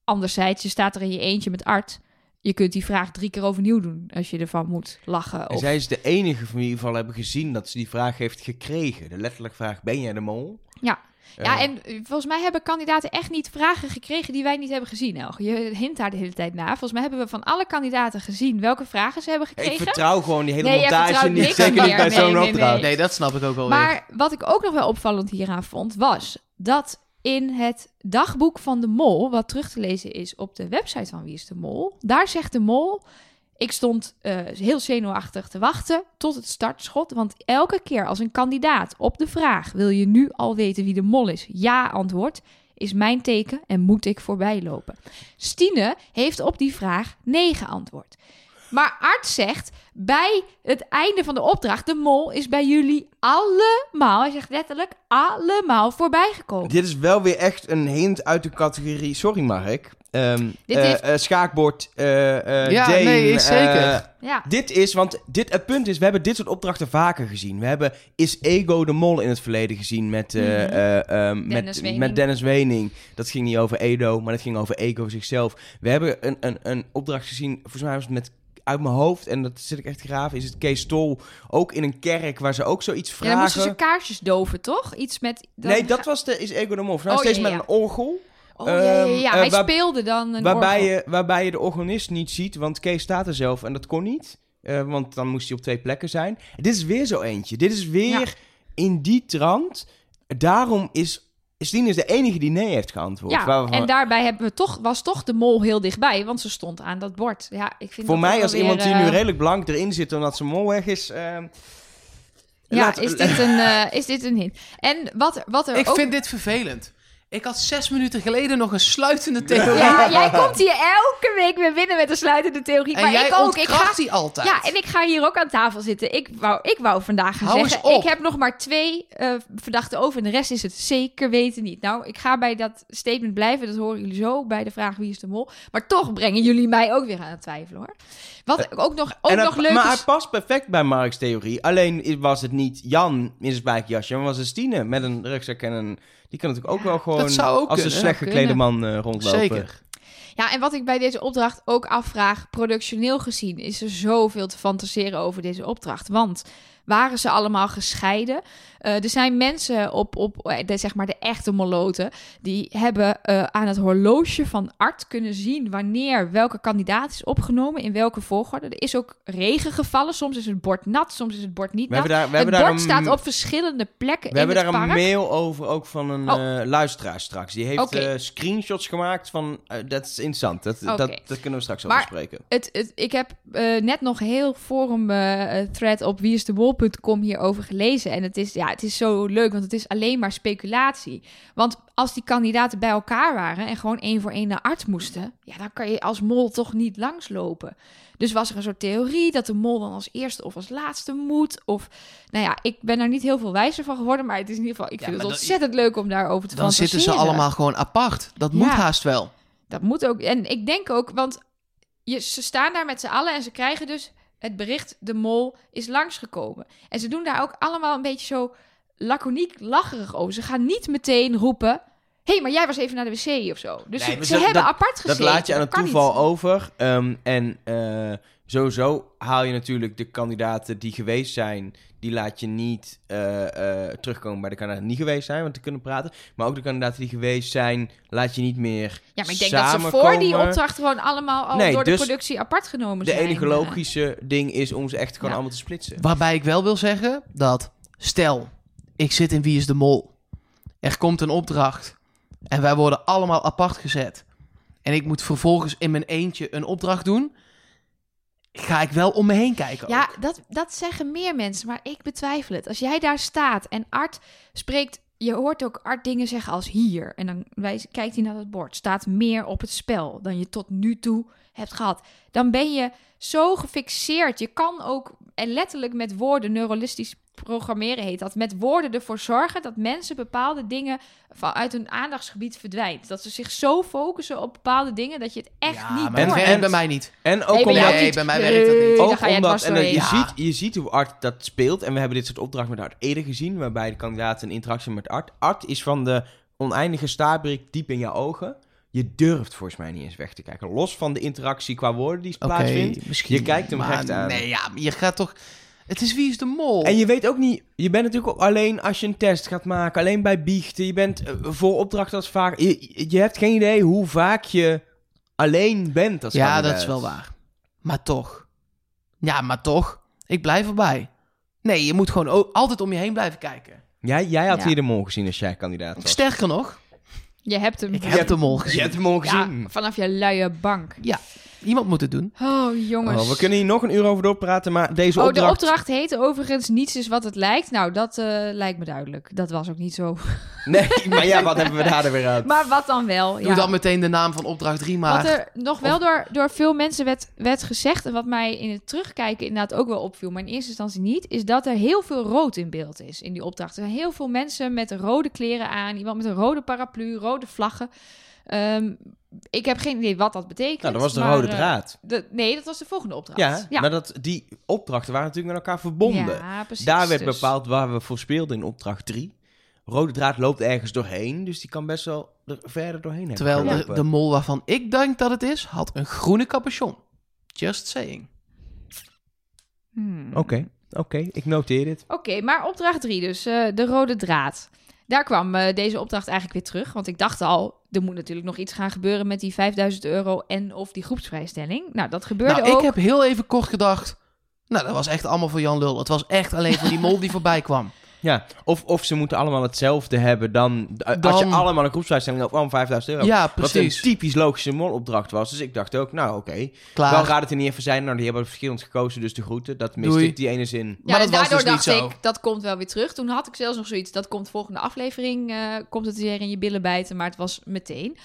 Anderzijds, je staat er in je eentje met Art. Je kunt die vraag drie keer overnieuw doen als je ervan moet lachen. En Of... zij is de enige van wie we in ieder geval hebben gezien dat ze die vraag heeft gekregen. De letterlijke vraag, ben jij de mol? Ja. Eh, Ja, en eh, volgens mij hebben kandidaten echt niet vragen gekregen die wij niet hebben gezien, Elge. Je hint daar de hele tijd naar. Volgens mij hebben we van alle kandidaten gezien welke vragen ze hebben ik gekregen. vertrouw gewoon die hele Nee, montage niet. niks Zeker niet bij Nee, zo'n opdracht. nee. Nee, dat snap ik ook wel weer. Maar wat ik ook nog wel opvallend hieraan vond, was dat in het dagboek van de mol, wat terug te lezen is op de website van Wie is de Mol, daar zegt de mol, ik stond eh, heel zenuwachtig te wachten tot het startschot, want elke keer als een kandidaat op de vraag, wil je nu al weten wie de mol is, ja antwoord, is mijn teken en moet ik voorbij lopen. Stine heeft op die vraag nee geantwoord. Maar Art zegt bij het einde van de opdracht: de mol is bij jullie allemaal, hij zegt letterlijk, allemaal voorbijgekomen. Dit is wel weer echt een hint uit de categorie. Sorry, Mark. Ehm Dit eh, heeft- eh, schaakbord. eh Ja, Dane, nee, is zeker. Ja, dit is, want dit, het punt is, we hebben dit soort opdrachten vaker gezien. We hebben Is Ego de Mol in het verleden gezien met, eh, Mhm. eh, ehm, Dennis met, Wening. met Dennis Wening. Dat ging niet over Edo, maar dat ging over Ego zichzelf. We hebben een, een, een opdracht gezien, volgens mij was het met uit mijn hoofd, en dat zit ik echt graven, is het Kees Tol ook in een kerk waar ze ook zoiets ja vragen. dan moesten ze kaarsjes doven, toch? Iets met... dan nee, dat was de Is Ego de Mol. Nou, Oh, steeds ja, met een orgel. Oh, ja, ja, ja. ehm, eh, hij waar- speelde dan een Waarbij orgel. je, waarbij je de organist niet ziet, want Kees staat er zelf en dat kon niet. Eh, want dan moest hij op twee plekken zijn. Dit is weer zo eentje. Dit is weer in die trant. Daarom is Stien is de enige die nee heeft geantwoord. Ja, Waarvan- en daarbij hebben we toch, was toch de mol heel dichtbij, want ze stond aan dat bord. Ja, ik vind Voor dat mij als weer, iemand die eh, nu redelijk blank erin zit omdat zijn mol weg is... ehm, Ja, laat- is dit, een, eh, is dit een hint? En wat, er- wat er ik ook... vind dit vervelend. Ik had zes minuten geleden nog een sluitende theorie. Ja, jij komt hier elke week weer binnen met een sluitende theorie. en maar jij ik ook. Ik ga, die altijd. Ja, en ik ga hier ook aan tafel zitten. Ik wou, ik wou vandaag gaan Hou eens zeggen... op. ik heb nog maar twee eh, verdachten over... en de rest is het zeker weten niet. Nou, ik ga bij dat statement blijven. Dat horen jullie zo bij de vraag wie is de mol. Maar toch brengen jullie mij ook weer aan het twijfelen, hoor. Wat ook nog, ook en het- nog leuk maar is... hij past perfect bij Mark's theorie. Alleen was het niet Jan in zijn spijkerjasje, maar was het Stine met een rugzak en een... Die kan natuurlijk ook wel gewoon ook als een slecht geklede man eh, rondlopen. Zeker. Ja, en wat ik bij deze opdracht ook afvraag, productioneel gezien, is er zoveel te fantaseren over deze opdracht. Want waren ze allemaal gescheiden? Eh, er zijn mensen op, op eh, de, zeg maar de echte moloten, die hebben eh, aan het horloge van Art kunnen zien wanneer welke kandidaat is opgenomen, in welke volgorde. Er is ook regen gevallen, soms is het bord nat, soms is het bord niet We nat. daar, we het bord een, staat op verschillende plekken we in hebben het daar een mail over, ook van een Oh. luisteraar straks. Die heeft screenshots gemaakt van... dat is interessant. Dat, dat, dat kunnen we straks Maar- bespreken. Het, het, ik heb net nog heel forum thread op wieisdebol.nl vo.com hierover gelezen. En het is, ja, het is zo leuk, want het is alleen maar speculatie. Want als die kandidaten bij elkaar waren en gewoon één voor één naar arts moesten, ja, dan kan je als mol toch niet langslopen. Dus was er een soort theorie dat de mol dan als eerste of als laatste moet. Of, nou ja, ik ben er niet heel veel wijzer van geworden, maar het is in ieder geval, ik Ja, vind het ontzettend leuk om daarover te Dan zitten ze allemaal gewoon apart. Dat moet Ja. haast wel. Dat moet ook. En ik denk ook, want je, ze staan daar met z'n allen en ze krijgen dus het bericht: de mol is langsgekomen. En ze doen daar ook allemaal een beetje zo laconiek lacherig over. Ze gaan niet meteen roepen: hé, hey, maar jij was even naar de wc of zo. Dus Nee, ze, maar ze dat- hebben dat- apart gezeten. Dat laat je aan het toeval niet. over. Ehm, en eh, sowieso haal je natuurlijk de kandidaten die geweest zijn, die laat je niet eh, eh, terugkomen bij de kandidaten die niet geweest zijn, want te kunnen praten. Maar ook de kandidaten die geweest zijn, laat je niet meer Ja, maar ik denk dat ze voor die opdracht gewoon allemaal al Nee, door de dus productie apart genomen De zijn. enige Eh, logische ding is om ze echt gewoon Ja. allemaal te splitsen. Waarbij ik wel wil zeggen dat, stel, ik zit in Wie is de Mol. Er komt een opdracht en wij worden allemaal apart gezet. En ik moet vervolgens in mijn eentje een opdracht doen. Ga ik wel om me heen kijken. Ja, ook. dat, dat zeggen meer mensen, maar ik betwijfel het. Als jij daar staat en Art spreekt, je hoort ook Art dingen zeggen als hier. En dan wijs, kijkt hij naar het bord. Staat meer op het spel dan je tot nu toe hebt gehad. Dan ben je zo gefixeerd. Je kan ook, en letterlijk met woorden, neuralistisch programmeren heet dat, met woorden ervoor zorgen dat mensen bepaalde dingen vanuit hun aandachtsgebied verdwijnt. Dat ze zich zo focussen op bepaalde dingen dat je het echt Ja, niet maar En- bij mij niet. En ook Nee, bij omdat... Nee, bij mij werkt dat niet. Ook omdat, en je, ziet, je ziet hoe Art dat speelt. En we hebben dit soort opdrachten met Art eerder gezien. Waarbij de kandidaten een interactie met Art. Art is van de oneindige staarbrik diep in je ogen. Je durft volgens mij niet eens weg te kijken. Los van de interactie qua woorden die Oké, plaatsvindt. misschien. Je kijkt hem recht aan. Nee, ja, je gaat toch... Het is Wie is de Mol? En je weet ook niet, je bent natuurlijk ook alleen als je een test gaat maken, alleen bij biechten. Je bent eh, voor opdrachten als vaak. Je, je hebt geen idee hoe vaak je alleen bent als ja, kandidaat. dat is wel waar. Maar toch. Ja, maar toch. Ik blijf erbij. Nee, je moet gewoon altijd om je heen blijven kijken. Jij, jij had Ja. hier de mol gezien als jij kandidaat was. Sterker nog, Je hebt hem. ik heb de mol Je gezien. hebt hem al Ja, gezien. vanaf je luie bank. Iemand moet het doen. Oh, jongens. Oh, we kunnen hier nog een uur over doorpraten, maar deze Oh, opdracht... de opdracht heet overigens niets is wat het lijkt. Nou, dat eh, lijkt me duidelijk. Dat was ook niet zo. Nee, maar ja, wat hebben we daar er weer uit? Maar wat dan wel? Doe ja. dan meteen de naam van opdracht 3 maar. Wat er nog wel door, door veel mensen werd, werd gezegd... en wat mij in het terugkijken inderdaad ook wel opviel... maar in eerste instantie niet... is dat er heel veel rood in beeld is in die opdracht. Er zijn heel veel mensen met rode kleren aan... iemand met een rode paraplu, rode vlaggen. Ehm, ik heb geen idee wat dat betekent. Nou, dat was de maar, rode eh, draad. de, nee, dat was de volgende opdracht. Ja, maar dat, die opdrachten waren natuurlijk met elkaar verbonden. Ja, precies. Daar werd dus. bepaald waar we voor speelden in opdracht 3. Rode draad loopt ergens doorheen, dus die kan best wel er verder doorheen hebben Terwijl de, de mol waarvan ik denk dat het is, had een groene capuchon. Just saying. Hmm. Oké, oké, ik noteer dit. Oké, maar opdracht 3 dus, eh, de rode draad. Daar kwam eh, deze opdracht eigenlijk weer terug. Want ik dacht al, er moet natuurlijk nog iets gaan gebeuren met die 5000 euro en of die groepsvrijstelling. Nou, dat gebeurde Nou, ook. ik heb heel even kort gedacht. Nou, dat was echt allemaal voor Jan Lul. Het was echt alleen voor die mol die voorbij kwam. Ja, of, of ze moeten allemaal hetzelfde hebben dan... Als je Dan- allemaal een groepsvrijstelling hebt, kwam 5000 euro. Ja, Wat een precies. typisch logische molopdracht was. Dus ik dacht ook, nou oké. Wel Klaar. gaat het er niet even zijn. Nou, die hebben verschillend gekozen, dus de groeten. Dat miste Doei. ik die ene zin. ja, maar was daardoor dus niet dacht zo. ik, dat komt wel weer terug. Toen had ik zelfs nog zoiets, dat komt volgende aflevering, eh, komt het weer in je billen bijten. Maar het was meteen.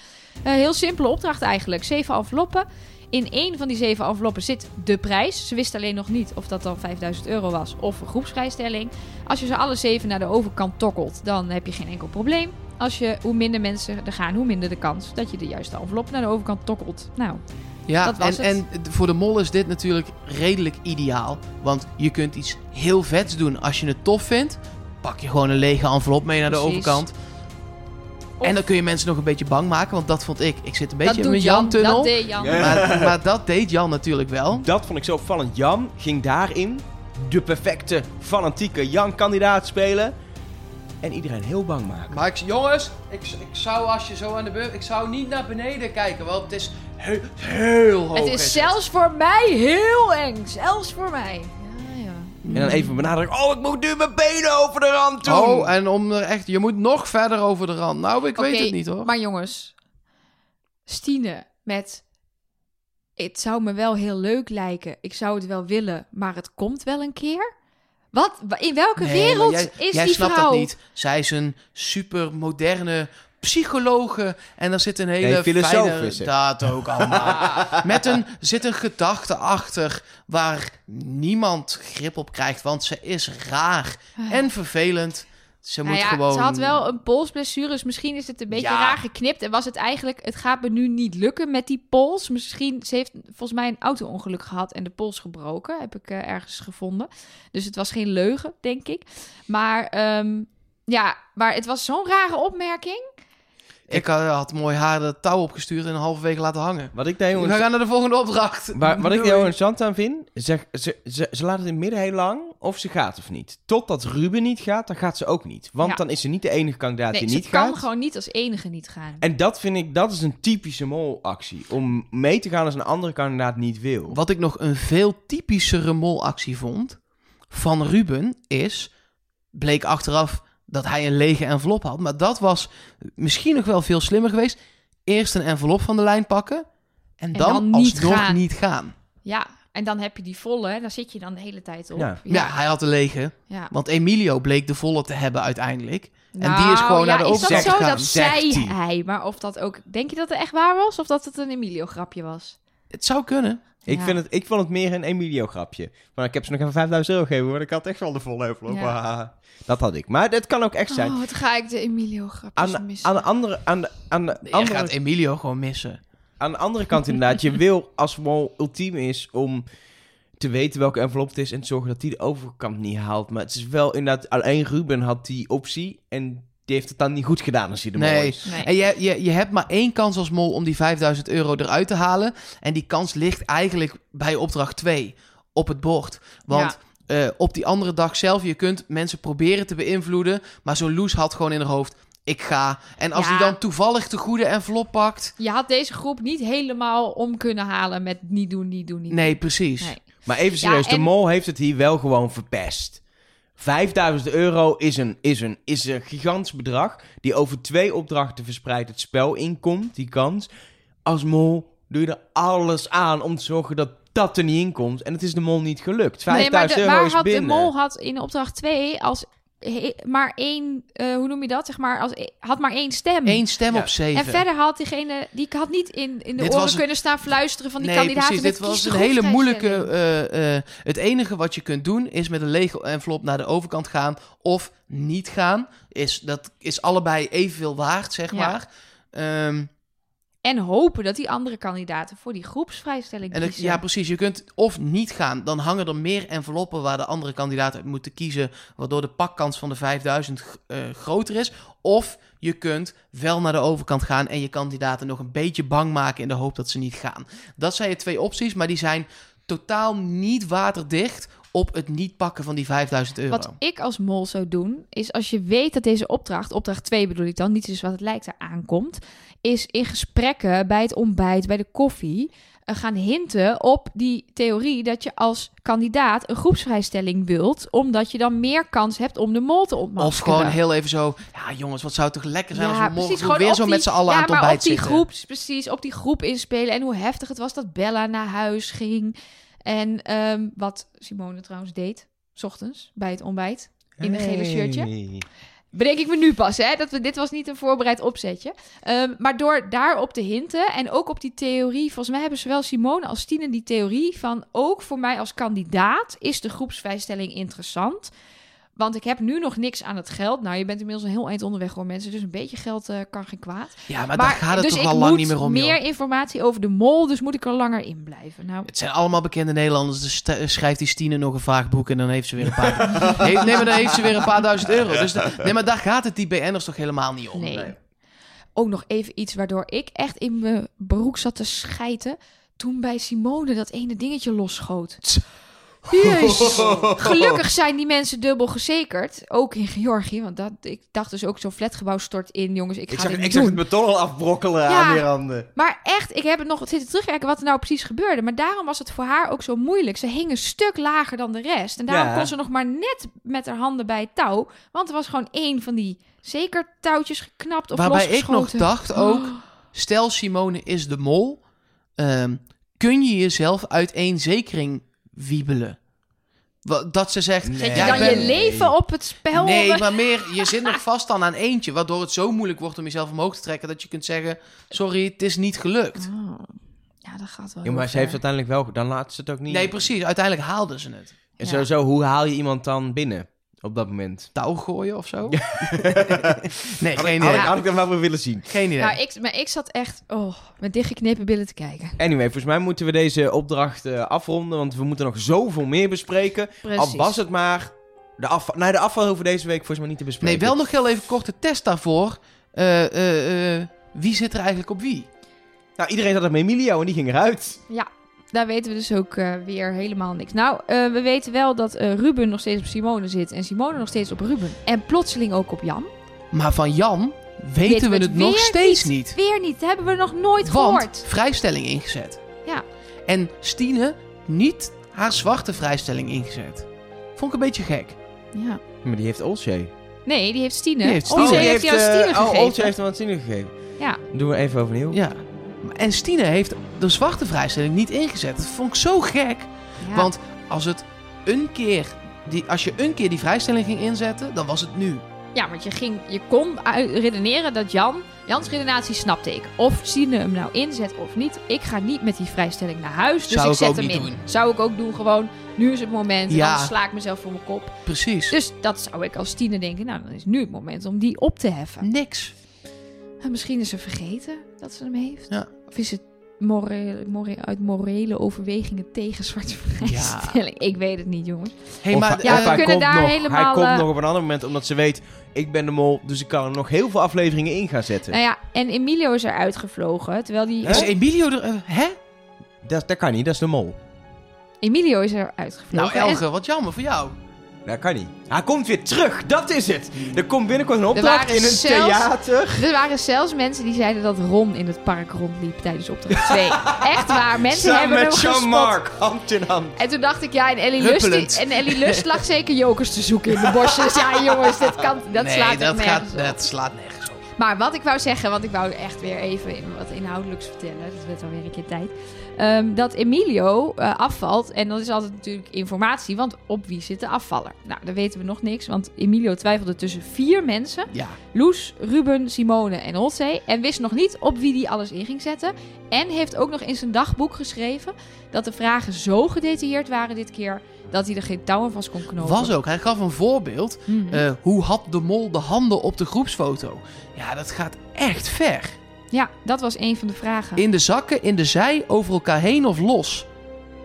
Eh, heel simpele opdracht eigenlijk. Zeven enveloppen. In één van die zeven enveloppen zit de prijs. Ze wisten alleen nog niet of dat dan 5000 euro was of een groepsvrijstelling. Als je ze alle zeven naar de overkant tokkelt, dan heb je geen enkel probleem. Als je, hoe minder mensen er gaan, hoe minder de kans dat je de juiste envelop naar de overkant tokkelt. Nou, Ja, Dat was en, het. en voor de mol is dit natuurlijk redelijk ideaal. Want je kunt iets heel vets doen als je het tof vindt. Pak je gewoon een lege envelop mee naar de overkant. Of- En dan kun je mensen nog een beetje bang maken. Want dat vond ik. Ik zit een beetje dat in mijn Jan. Jan-tunnel. Dat deed Jan. Ja. Maar, maar dat deed Jan natuurlijk wel. Dat vond ik zo opvallend. Jan ging daarin de perfecte, fanatieke Jan-kandidaat spelen. En iedereen heel bang maken. Maar ik, jongens, ik, ik zou als je zo aan de beurt... Ik zou niet naar beneden kijken. Want het is heel, heel hoog. Het is zelfs voor mij heel eng. Zelfs voor mij. En dan even benadrukken. Oh, ik moet nu mijn benen over de rand doen. Oh, en om er echt... Je moet nog verder over de rand. Nou, ik weet het niet hoor. Maar jongens, Stine met... Het zou me wel heel leuk lijken. Ik zou het wel willen, maar het komt wel een keer. Wat? Wa- In welke Nee, wereld jij, is jij die snapt vrouw? dat niet. Zij is een super moderne psychologe. En daar zit een hele Nee, filosoof fijne... Dat ook allemaal. Met een, zit een gedachte achter waar niemand grip op krijgt. Want ze is raar en vervelend. Ze Nou moet ja, gewoon... Ze had wel een polsblessure, dus misschien is het een beetje Ja. raar geknipt. En was het eigenlijk, het gaat me nu niet lukken met die pols. Misschien, ze heeft volgens mij een auto-ongeluk gehad en de pols gebroken, heb ik eh, ergens gevonden. Dus het was geen leugen, denk ik. Maar ehm, ja, maar het was zo'n rare opmerking. Ik had, had mooi haar de touw opgestuurd en een halve week laten hangen. Wat ik daar heel We gaan naar de volgende opdracht. Waar, wat ik heel interessant aan vind, zeg, ze, ze, ze laat het in het midden heel lang of ze gaat of niet. Totdat Ruben niet gaat, dan gaat ze ook niet. Want Ja. dan is ze niet de enige kandidaat Nee, die ze niet kan gaat. gewoon niet als enige niet gaan. En dat vind ik, dat is een typische molactie. Om mee te gaan als een andere kandidaat niet wil. Wat ik nog een veel typischere molactie vond van Ruben is, bleek achteraf dat hij een lege envelop had. Maar dat was misschien nog wel veel slimmer geweest. Eerst een envelop van de lijn pakken en, dan, dan niet alsnog gaan. niet gaan. Ja, en dan heb je die volle, daar zit je dan de hele tijd op. Ja. Ja. hij had een lege. ja. Want Emilio bleek de volle te hebben uiteindelijk. en die is Nou, gewoon naar de ja, Is dat overkant zo? gegaan. Dat zei hij. hij. Maar of dat ook... Denk je dat het echt waar was? Of dat het een Emilio-grapje was? Het zou kunnen. Ik, Ja. vind het, ik vond het meer een Emilio-grapje. Maar ik heb ze nog even 5000 euro gegeven, hoor. Ik had echt wel de volle envelop. Ja. Ah, Dat had ik. Maar het kan ook echt zijn. Oh, wat ga ik de Emilio-grapjes Aan, missen. aan de andere, aan de, aan de Je andere gaat Emilio gewoon missen. Aan de andere kant inderdaad, je wil als mol ultiem is om te weten welke envelop het is en te zorgen dat die de overkant niet haalt. Maar het is wel inderdaad, alleen Ruben had die optie en die heeft het dan niet goed gedaan als hij de mol Nee. is. Nee. En je, je, je hebt maar één kans als mol om die 5000 euro eruit te halen. En die kans ligt eigenlijk bij opdracht 2 op het bord. Want eh, op die andere dag zelf, je kunt mensen proberen te beïnvloeden. Maar zo'n Loes had gewoon in haar hoofd, ik ga. En als Ja. die dan toevallig de goede envelop pakt... Je had deze groep niet helemaal om kunnen halen met niet doen, niet doen, niet Nee, doen. precies. Nee. Maar even serieus, Ja, de mol heeft het hier wel gewoon verpest. 5000 euro is een, is, een, is een gigantisch bedrag die over twee opdrachten verspreid het spel inkomt, die kans. Als mol doe je er alles aan om te zorgen dat dat er niet in komt. En het is de mol niet gelukt. 5000 Nee, maar de, euro is had binnen. de mol had in opdracht 2 als maar één, eh, hoe noem je dat? Zeg maar, als, e- had maar één stem. Eén stem Ja. op zeven. en verder had diegene, die had niet in, in de Dit oren kunnen staan fluisteren van die nee, kandidaten. precies. Dit was een hele moeilijke... eh, eh, het enige wat je kunt doen is met een lege envelop naar de overkant gaan of niet gaan. Is, dat is allebei evenveel waard, zeg Ja. maar. Ehm, En hopen dat die andere kandidaten voor die groepsvrijstelling en kiezen. ja, precies. Je kunt of niet gaan. Dan hangen er meer enveloppen waar de andere kandidaten uit moeten kiezen. Waardoor de pakkans van de 5000 eh, groter is. Of je kunt wel naar de overkant gaan en je kandidaten nog een beetje bang maken in de hoop dat ze niet gaan. Dat zijn je twee opties, maar die zijn totaal niet waterdicht op het niet pakken van die 5000 euro. Wat ik als mol zou doen, is als je weet dat deze opdracht, opdracht 2 bedoel ik dan, niet is wat het lijkt, er aankomt, is in gesprekken bij het ontbijt, bij de koffie, eh, gaan hinten op die theorie dat je als kandidaat een groepsvrijstelling wilt, omdat je dan meer kans hebt om de mol te ontmaskeren. Of gewoon heel even zo, ja jongens, wat zou het toch lekker zijn als we morgen precies, weer zo die- met z'n allen ja, aan het maar ontbijt op die groep, precies, op die groep inspelen en hoe heftig het was dat Bella naar huis ging. En ehm, wat Simone trouwens deed, 's ochtends, bij het ontbijt, in een gele shirtje. Bedenk ik me nu pas, hè? Dat we, dit was niet een voorbereid opzetje. Ehm, maar door daarop te hinten en ook op die theorie... Volgens mij hebben zowel Simone als Tine die theorie van... ook voor mij als kandidaat is de groepsvrijstelling interessant. Want ik heb nu nog niks aan het geld. Nou, je bent inmiddels een heel eind onderweg hoor mensen. Dus een beetje geld eh, kan geen kwaad. Ja, maar, daar gaat het dus toch al lang niet meer om, meer joh. informatie over de mol, dus moet ik er langer in blijven. Nou, Het zijn allemaal bekende Nederlanders. Dus st- schrijft die Stine nog een vraagboek en dan heeft ze weer een paar... heeft, nee, maar dan heeft ze weer een paar duizend euro. Dus de- nee, maar daar gaat het die BN'ers toch helemaal niet om. Nee. Ook nog even iets waardoor ik echt in mijn broek zat te schijten. Toen bij Simone dat ene dingetje losschoot. Jezus. Gelukkig zijn die mensen dubbel gezekerd. Ook in Georgië. Want dat, ik dacht dus ook zo'n flatgebouw stort in. Jongens, ik ga Ik zag, dit ik zag het beton al afbrokkelen Ja. aan die randen. Maar echt, ik heb het nog zitten terugkijken wat er nou precies gebeurde. Maar daarom was het voor haar ook zo moeilijk. Ze hing een stuk lager dan de rest. En daarom Ja. kon ze nog maar net met haar handen bij het touw. Want er was gewoon één van die zeker touwtjes geknapt of Waarbij ik nog dacht ook... Stel Simone is de mol. ehm, kun je jezelf uit één zekering wiebelen? Dat ze zegt... Nee. Zet je dan ben- je leven op het spel? Nee, maar meer, je zit nog vast dan aan eentje, waardoor het zo moeilijk wordt om jezelf omhoog te trekken dat je kunt zeggen, sorry, het is niet gelukt. Oh. Ja, dat gaat wel Ja, maar ze ver. heeft uiteindelijk wel... Dan laat ze het ook niet... Nee, precies, uiteindelijk haalden ze het. En Ja. sowieso, hoe haal je iemand dan binnen op dat moment? Touw gooien of zo? nee, Had geen ik, had, idee. ik, had ik dat wel weer willen zien. Geen idee. Nou, ik, maar ik zat echt oh, met dichtgeknepen billen te kijken. Anyway, volgens mij moeten we deze opdracht eh, afronden, want we moeten nog zoveel meer bespreken. Precies. Al was het maar... De afval, nee, de afval hoeven we deze week volgens mij niet te bespreken. Nee, wel nog heel even korte test daarvoor. Eh, eh, eh, wie zit er eigenlijk op wie? Nou, iedereen zat er met Emilio en die ging eruit. Ja, daar weten we dus ook eh, weer helemaal niks. Nou, eh, we weten wel dat eh, Ruben nog steeds op Simone zit en Simone nog steeds op Ruben. En plotseling ook op Jan. Maar van Jan weten, Weten we het het nog steeds niet. Weer niet, dat hebben we nog nooit Want gehoord. vrijstelling ingezet. Ja. En Stine niet haar zwarte vrijstelling ingezet. Vond ik een beetje gek. Ja. Maar die heeft Olsje. Nee, die heeft Stine. Die heeft Stine Stine. heeft jou Stine Oh, gegeven. Olsje heeft hem aan Stine gegeven. Ja. Doen we even overnieuw. Ja. En Stine heeft de zwarte vrijstelling niet ingezet. Dat vond ik zo gek. Ja. Want als het een keer... Die, als je een keer die vrijstelling ging inzetten, dan was het nu. Ja, want je, ging, je kon redeneren dat Jan... Jans redenatie snapte ik. Of Sine hem nou inzet of niet. Ik ga niet met die vrijstelling naar huis. Dus Zou ik ik zet hem in. doen. Zou ik ook doen. Gewoon, nu is het moment. Ja. Anders sla ik mezelf voor mijn kop. Precies. Dus dat zou ik als Tine denken. Nou, dan is nu het moment om die op te heffen. Niks. En misschien is ze vergeten dat ze hem heeft. Ja. Of is het morele, morele, uit morele overwegingen tegen zwarte vrijstelling? Ik weet het niet, jongens. Hey, Of maar, hij- Ja, of we hij kunnen komt daar nog, helemaal, Hij komt eh, nog op een ander moment, omdat ze weet... Ik ben de mol, dus ik kan er nog heel veel afleveringen in gaan zetten. Nou ja, en Emilio is eruit gevlogen. Terwijl die... is Emilio er... eh, hè? Dat, dat kan niet, dat is de mol. Emilio is eruit Nou, gevlogen. En- Elge, wat jammer voor jou. Dat kan niet. Hij komt weer terug, dat is het. Er komt binnenkort een opdracht in een zelfs- theater. Er waren zelfs mensen die zeiden dat Ron in het park rondliep tijdens opdracht 2. Echt waar, mensen Samen hebben hem met gespot. Jean-Marc, hand in hand. En toen dacht ik, ja, en Ellie, Lust, die- en Ellie Lust lag zeker jokers te zoeken in de bosjes. Ja, jongens, dat, kan, dat nee, slaat dat, nergens gaat, op. dat slaat nergens. Maar wat ik wou zeggen, want ik wou echt weer even wat inhoudelijks vertellen. Dat werd alweer een keer tijd. Ehm, dat Emilio eh, afvalt. En dat is altijd natuurlijk informatie. Want op wie zit de afvaller? Nou, daar weten we nog niks. Want Emilio twijfelde tussen vier mensen. Ja. Loes, Ruben, Simone en Olsey. En wist nog niet op wie die alles in ging zetten. En heeft ook nog in zijn dagboek geschreven... dat de vragen zo gedetailleerd waren dit keer... dat hij er geen touwen vast kon knopen. Was ook. Hij gaf een voorbeeld. Mhm. Eh, hoe had de mol de handen op de groepsfoto? Ja, dat gaat echt ver. ja, dat was een van de vragen. In de zakken, in de zij, over elkaar heen of los?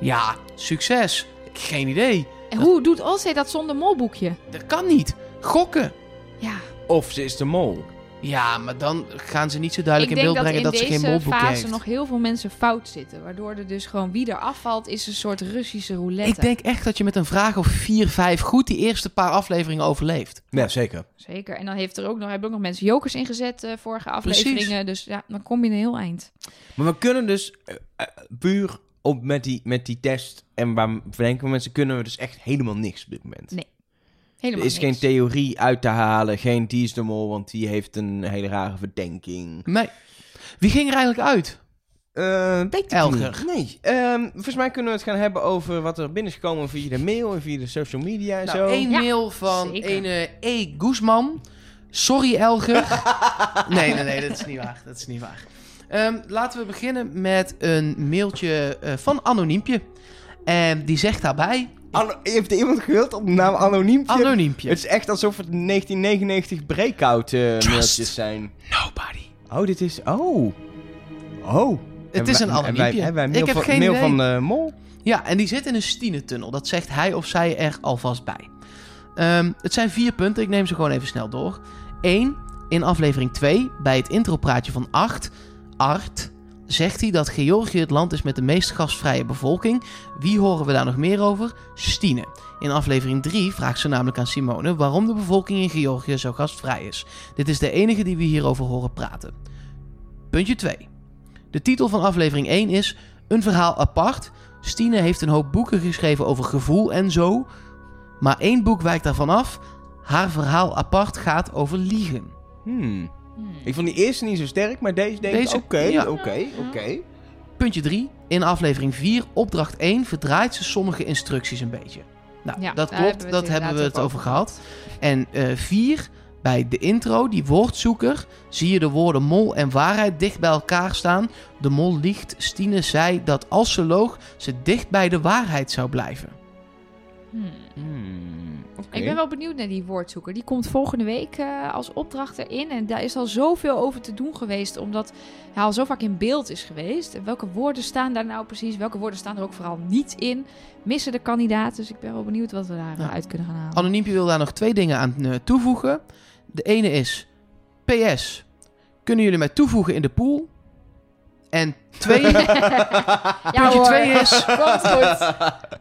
Ja, succes. Geen idee. En hoe doet Olsey dat zonder molboekje? Dat kan niet. Gokken. Ja, Of ze is de mol. Ja, maar dan gaan ze niet zo duidelijk ik in beeld dat brengen dat, ze geen molboekje fase heeft. nog heel veel mensen fout zitten. Waardoor er dus gewoon wie er afvalt is een soort Russische roulette. Ik denk echt dat je met een vraag of vier, vijf goed die eerste paar afleveringen overleeft. Ja, zeker. Zeker. En dan heeft er ook nog, hebben ook nog mensen jokers ingezet eh vorige Precies. afleveringen. Dus ja, dan kom je een heel eind. Maar we kunnen dus eh, eh, puur op, met, die, met die test en waar verdenken we mensen, kunnen we dus echt helemaal niks op dit moment. Nee, er Helemaal is geen theorie uit te halen, geen die is de mol, want die heeft een hele rare verdenking. Nee. Wie ging er eigenlijk uit? Eh, weet ik Elger. niet. Nee. Ehm, volgens mij kunnen we het gaan hebben over wat er binnen is gekomen via de mail en via de social media en Nou, zo. één Ja, mail van zeker. ene E. Guzman. Sorry, Elger. nee, nee, nee, dat is niet waar. Dat is niet waar. Ehm, laten we beginnen met een mailtje eh, van Anoniempje. En die zegt daarbij... Anno- heeft iemand gewild op de naam Anoniempje? Anoniempje. Het is echt alsof het 1999 breakout eh, mailtjes zijn. Nobody. Oh, dit is... Oh. Oh. Het is een wij- anoniempje. Wij mail Ik heb van, geen mail idee. van eh, Mol? Ja, en die zit in een Stine-tunnel. Dat zegt hij of zij er alvast bij. Ehm, het zijn vier punten. Ik neem ze gewoon even snel door. 1. In aflevering 2, bij het intropraatje van 8, Art, zegt hij dat Georgië het land is met de meest gastvrije bevolking. Wie horen we daar nog meer over? Stine. In aflevering 3 vraagt ze namelijk aan Simone waarom de bevolking in Georgië zo gastvrij is. Dit is de enige die we hierover horen praten. Puntje 2. De titel van aflevering 1 is Een verhaal apart. Stine heeft een hoop boeken geschreven over gevoel en zo. Maar één boek wijkt daarvan af. Haar verhaal apart gaat over liegen. Hmm. Hmm. Ik vond die eerste niet zo sterk, maar deze ik... Oké, ja. oké, oké. Puntje 3. In aflevering 4, opdracht 1, verdraait ze sommige instructies een beetje. Nou, Ja, dat klopt. hebben dat hebben we het over gehad. En eh, vier, bij de intro, die woordzoeker, zie je de woorden mol en waarheid dicht bij elkaar staan. De mol liegt. Stine zei dat als ze loog, ze dicht bij de waarheid zou blijven. Hmm. Hmm. Ik ben wel benieuwd naar die woordzoeker. Die komt volgende week eh, als opdracht erin. En daar is al zoveel over te doen geweest. Omdat hij al zo vaak in beeld is geweest. En welke woorden staan daar nou precies? Welke woorden staan er ook vooral niet in? Missen de kandidaat. Dus ik ben wel benieuwd wat we daaruit Ja. uit kunnen gaan halen. Anoniempje wil daar nog twee dingen aan eh, toevoegen. De ene is PS. Kunnen jullie mij toevoegen in de pool? En twee, ja, puntje hoor. twee is, Komt goed.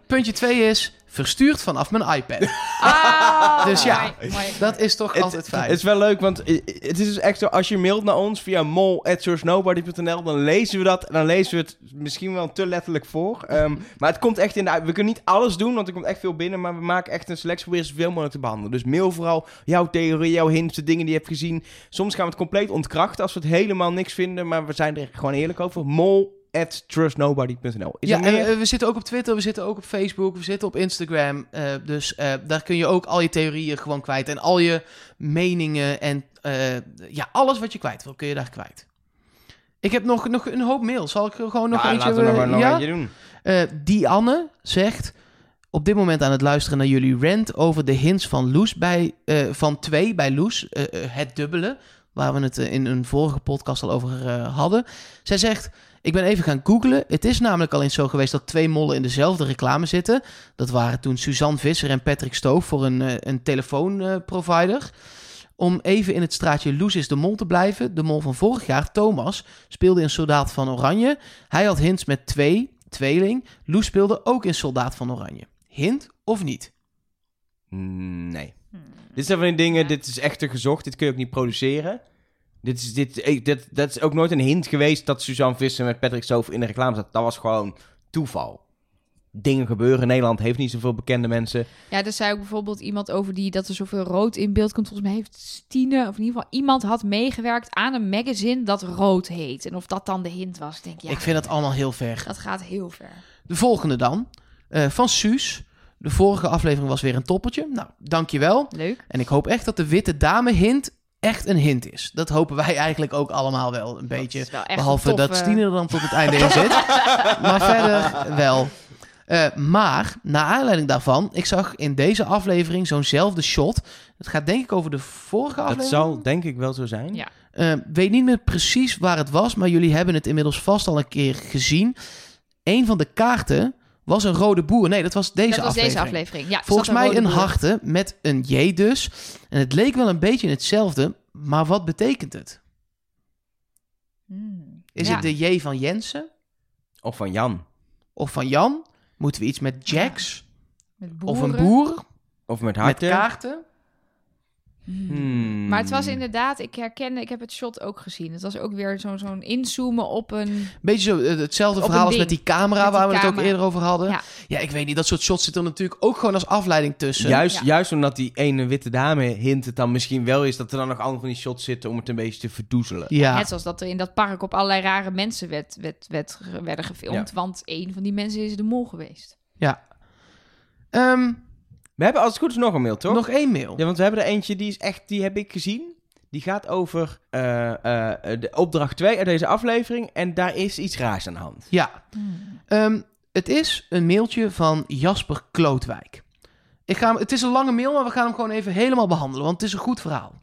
puntje twee is verstuurd vanaf mijn iPad. Ah, Dus ja, mooi, mooi. Dat is toch Het, altijd fijn. het is wel leuk, want het is dus echt zo, als je mailt naar ons via mol.sourcenobody.nl, dan lezen we dat en dan lezen we het misschien wel te letterlijk voor. Ehm, maar het komt echt in de uit. We kunnen niet alles doen, want er komt echt veel binnen, maar we maken echt een selectie, proberen zoveel mogelijk te behandelen. Dus mail vooral jouw theorie, jouw hints, de dingen die je hebt gezien. Soms gaan we het compleet ontkrachten als we het helemaal niks vinden, maar we zijn er gewoon eerlijk over. mol.trustnobody.nl Is ja, en eh, we zitten ook op Twitter, we zitten ook op Facebook, we zitten op Instagram. eh, dus eh, daar kun je ook al je theorieën gewoon kwijt. En al je meningen en ja, alles wat je kwijt wil, kun je daar kwijt. Ik heb nog, nog een hoop mails. Zal ik er gewoon nog Nou, eentje... laten we nog, maar nog ja? eentje doen. Eh, die Anne zegt... Op dit moment aan het luisteren naar jullie rant over de hints van Loes bij... van 2 bij Loes. het dubbele. Waar we het eh, in een vorige podcast al over eh, hadden. Zij zegt... Ik ben even gaan googlen. Het is namelijk al eens zo geweest dat twee mollen in dezelfde reclame zitten. Dat waren toen Suzanne Visser en Patrick Stoof voor een, eh, een telefoonprovider. Om even in het straatje Loes is de mol te blijven. De mol van vorig jaar, Thomas, speelde in Soldaat van Oranje. Hij had hints met twee, tweeling. Loes speelde ook in Soldaat van Oranje. Hint of niet? Mm, Nee. Hmm. Dit zijn van die dingen, Ja. dit is echt te gezocht, dit kun je ook niet produceren. Dit is, dit, ik- dit, dat is ook nooit een hint geweest dat Suzanne Visser met Patrick Stoof in de reclame zat. Dat was gewoon toeval. Dingen gebeuren. Nederland heeft niet zoveel bekende mensen. Ja, er zei ook bijvoorbeeld iemand over die dat er zoveel rood in beeld komt. Volgens mij heeft Stine, of in ieder geval iemand had meegewerkt aan een magazine dat rood heet. En of dat dan de hint was, ik denk ja, Ik vind dat allemaal heel ver. dat gaat heel ver. De volgende dan. eh, van Suus. De vorige aflevering was weer een toppertje. Nou, dankjewel. Leuk. En ik hoop echt dat de witte dame hint echt een hint is. Dat hopen wij eigenlijk ook allemaal wel een beetje. Dat wel echt Behalve een dat Stine er dan tot het einde in zit. maar verder wel. Eh, maar, naar aanleiding daarvan, ik zag in deze aflevering zo'nzelfde shot. Het gaat denk ik over de vorige Dat aflevering. zal denk ik wel zo zijn. Ja. Eh, weet niet meer precies waar het was, maar jullie hebben het inmiddels vast al een keer gezien. Een van de kaarten was een rode boer. Nee, dat was deze dat was aflevering. deze aflevering. Ja, Volgens mij een harte met een J dus. En het leek wel een beetje hetzelfde, maar wat betekent het? Hmm. Is Ja. het de J van Jensen Of van Jan. of van Jan? Moeten we iets met Jacks Met of een boer Of met met harten. kaarten? Hmm. Maar het was inderdaad, ik herkende, ik heb het shot ook gezien. Het was ook weer zo- zo'n inzoomen op een... Beetje zo eh, hetzelfde verhaal als met die camera Met die waar we het ook eerder over hadden. Ja. Ja. ik weet niet. Dat soort shots zitten er natuurlijk ook gewoon als afleiding tussen. Juist, Ja. juist omdat die ene witte dame hint het dan misschien wel is... dat er dan nog andere van die shots zitten om het een beetje te verdoezelen. Ja. Net zoals dat er in dat park op allerlei rare mensen werd, werd, werd, werden gefilmd. Want een van die mensen is de mol geweest. ja. Ehm, We hebben als het goed is nog een mail, toch? nog één mail. Ja, want we hebben er eentje, die is echt, die heb ik gezien. Die gaat over eh, eh, de opdracht 2 uit deze aflevering. En daar is iets raars aan de hand. Ja. Ehm, het is een mailtje van Jasper Klootwijk. Ik ga hem, het is een lange mail, maar we gaan hem gewoon even helemaal behandelen, want het is een goed verhaal.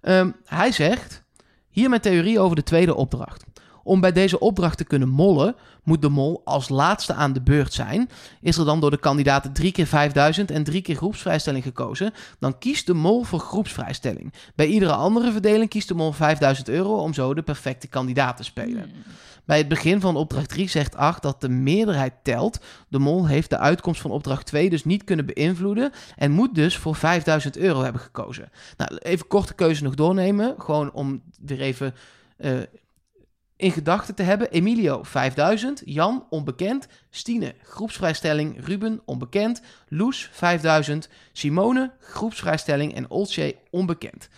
Ehm, hij zegt, hier mijn theorie over de tweede opdracht. Om bij deze opdracht te kunnen mollen, moet de mol als laatste aan de beurt zijn. Is er dan door de kandidaten drie keer 5000 en drie keer groepsvrijstelling gekozen, dan kiest de mol voor groepsvrijstelling. Bij iedere andere verdeling kiest de mol 5000 euro om zo de perfecte kandidaat te spelen. Hmm. Bij het begin van opdracht 3 zegt 8 dat de meerderheid telt. De mol heeft de uitkomst van opdracht 2 dus niet kunnen beïnvloeden en moet dus voor 5000 euro hebben gekozen. Nou, even korte keuze nog doornemen, gewoon om weer even eh, in gedachten te hebben. Emilio 5000, Jan onbekend, Stine groepsvrijstelling, Ruben onbekend, Loes 5000, Simone groepsvrijstelling en Olcay onbekend.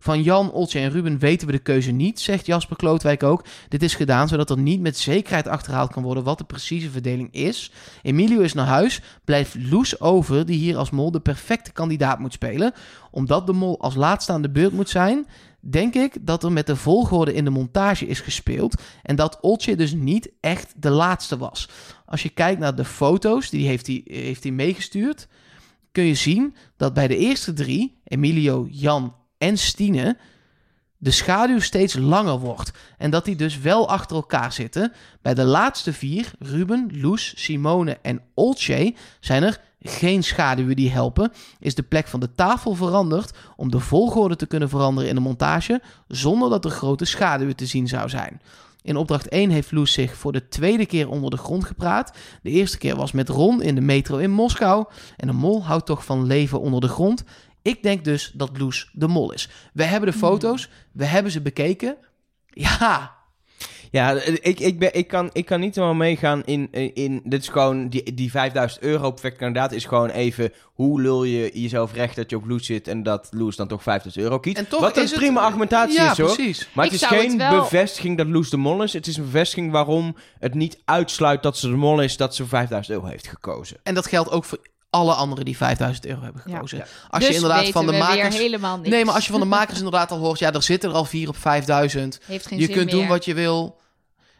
Van Jan, Oltje en Ruben weten we de keuze niet, zegt Jasper Klootwijk ook. Dit is gedaan zodat er niet met zekerheid achterhaald kan worden wat de precieze verdeling is. Emilio is naar huis, blijft Loes over, die hier als mol de perfecte kandidaat moet spelen. Omdat de mol als laatste aan de beurt moet zijn, denk ik dat er met de volgorde in de montage is gespeeld en dat Oltje dus niet echt de laatste was. Als je kijkt naar de foto's, die heeft hij, heeft hij meegestuurd, kun je zien dat bij de eerste drie, Emilio, Jan en Stine, de schaduw steeds langer wordt. En dat die dus wel achter elkaar zitten. Bij de laatste vier, Ruben, Loes, Simone en Olcay, zijn er geen schaduwen die helpen. Is de plek van de tafel veranderd om de volgorde te kunnen veranderen in de montage, zonder dat er grote schaduwen te zien zou zijn. In opdracht 1 heeft Loes zich voor de tweede keer onder de grond gepraat. De eerste keer was met Ron in de metro in Moskou. En een mol houdt toch van leven onder de grond. Ik denk dus dat Loes de mol is. We hebben de foto's, we hebben ze bekeken. Ja, Ja, ik, ik, ben, ik, kan, ik kan niet helemaal meegaan in, in... Dit is gewoon... Die, die 5000 euro perfect kandidaat is gewoon even... Hoe lul je jezelf recht dat je op Loes zit... en dat Loes dan toch 5000 euro kiest? en toch Wat een is het- prima argumentatie ja, is, hoor. precies. Maar Ik het is geen het wel- bevestiging dat Loes de mol is. Het is een bevestiging waarom het niet uitsluit dat ze de mol is... dat ze 5000 euro heeft gekozen. En dat geldt ook voor alle anderen die 5000 euro hebben gekozen. Ja. Als dus je inderdaad weten van de we makers... weer helemaal niks. Nee, maar als je van de makers inderdaad al hoort... ja, er zitten er al vier op 5000. Heeft geen Je zin kunt doen wat je wil.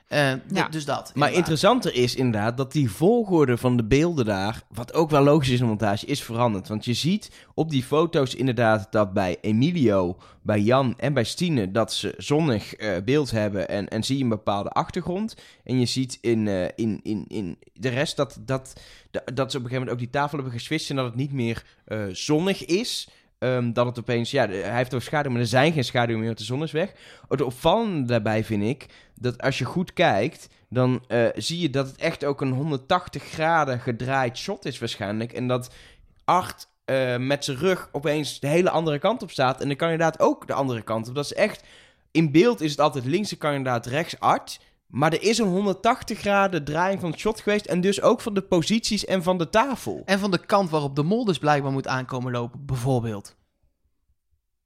Eh, Ja. Dus dat. Maar interessanter is inderdaad dat die volgorde van de beelden daar, wat ook wel logisch is in de montage, is veranderd. Want je ziet op die foto's inderdaad dat bij Emilio, bij Jan en bij Stine dat ze zonnig eh, beeld hebben en, en zie je een bepaalde achtergrond. En je ziet in, eh, in, in, in de rest dat, dat, dat ze op een gegeven moment ook die tafel hebben geswitcht en dat het niet meer eh, zonnig is. Ehm, dat het opeens, ja, hij heeft ook schaduw, maar er zijn geen schaduw meer, want de zon is weg. Het opvallende daarbij vind ik, dat als je goed kijkt, dan eh, zie je dat het echt ook een 180 graden gedraaid shot is waarschijnlijk. En dat Art eh, met zijn rug opeens de hele andere kant op staat. En de kandidaat ook de andere kant op. Dat is echt... In beeld is het altijd links de kandidaat, rechts Art. Maar er is een 180 graden draaiing van het shot geweest. En dus ook van de posities en van de tafel. En van de kant waarop de mol dus blijkbaar moet aankomen lopen, bijvoorbeeld.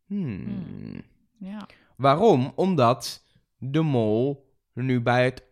Hmm. Ja. Waarom? Omdat de mol nu bij het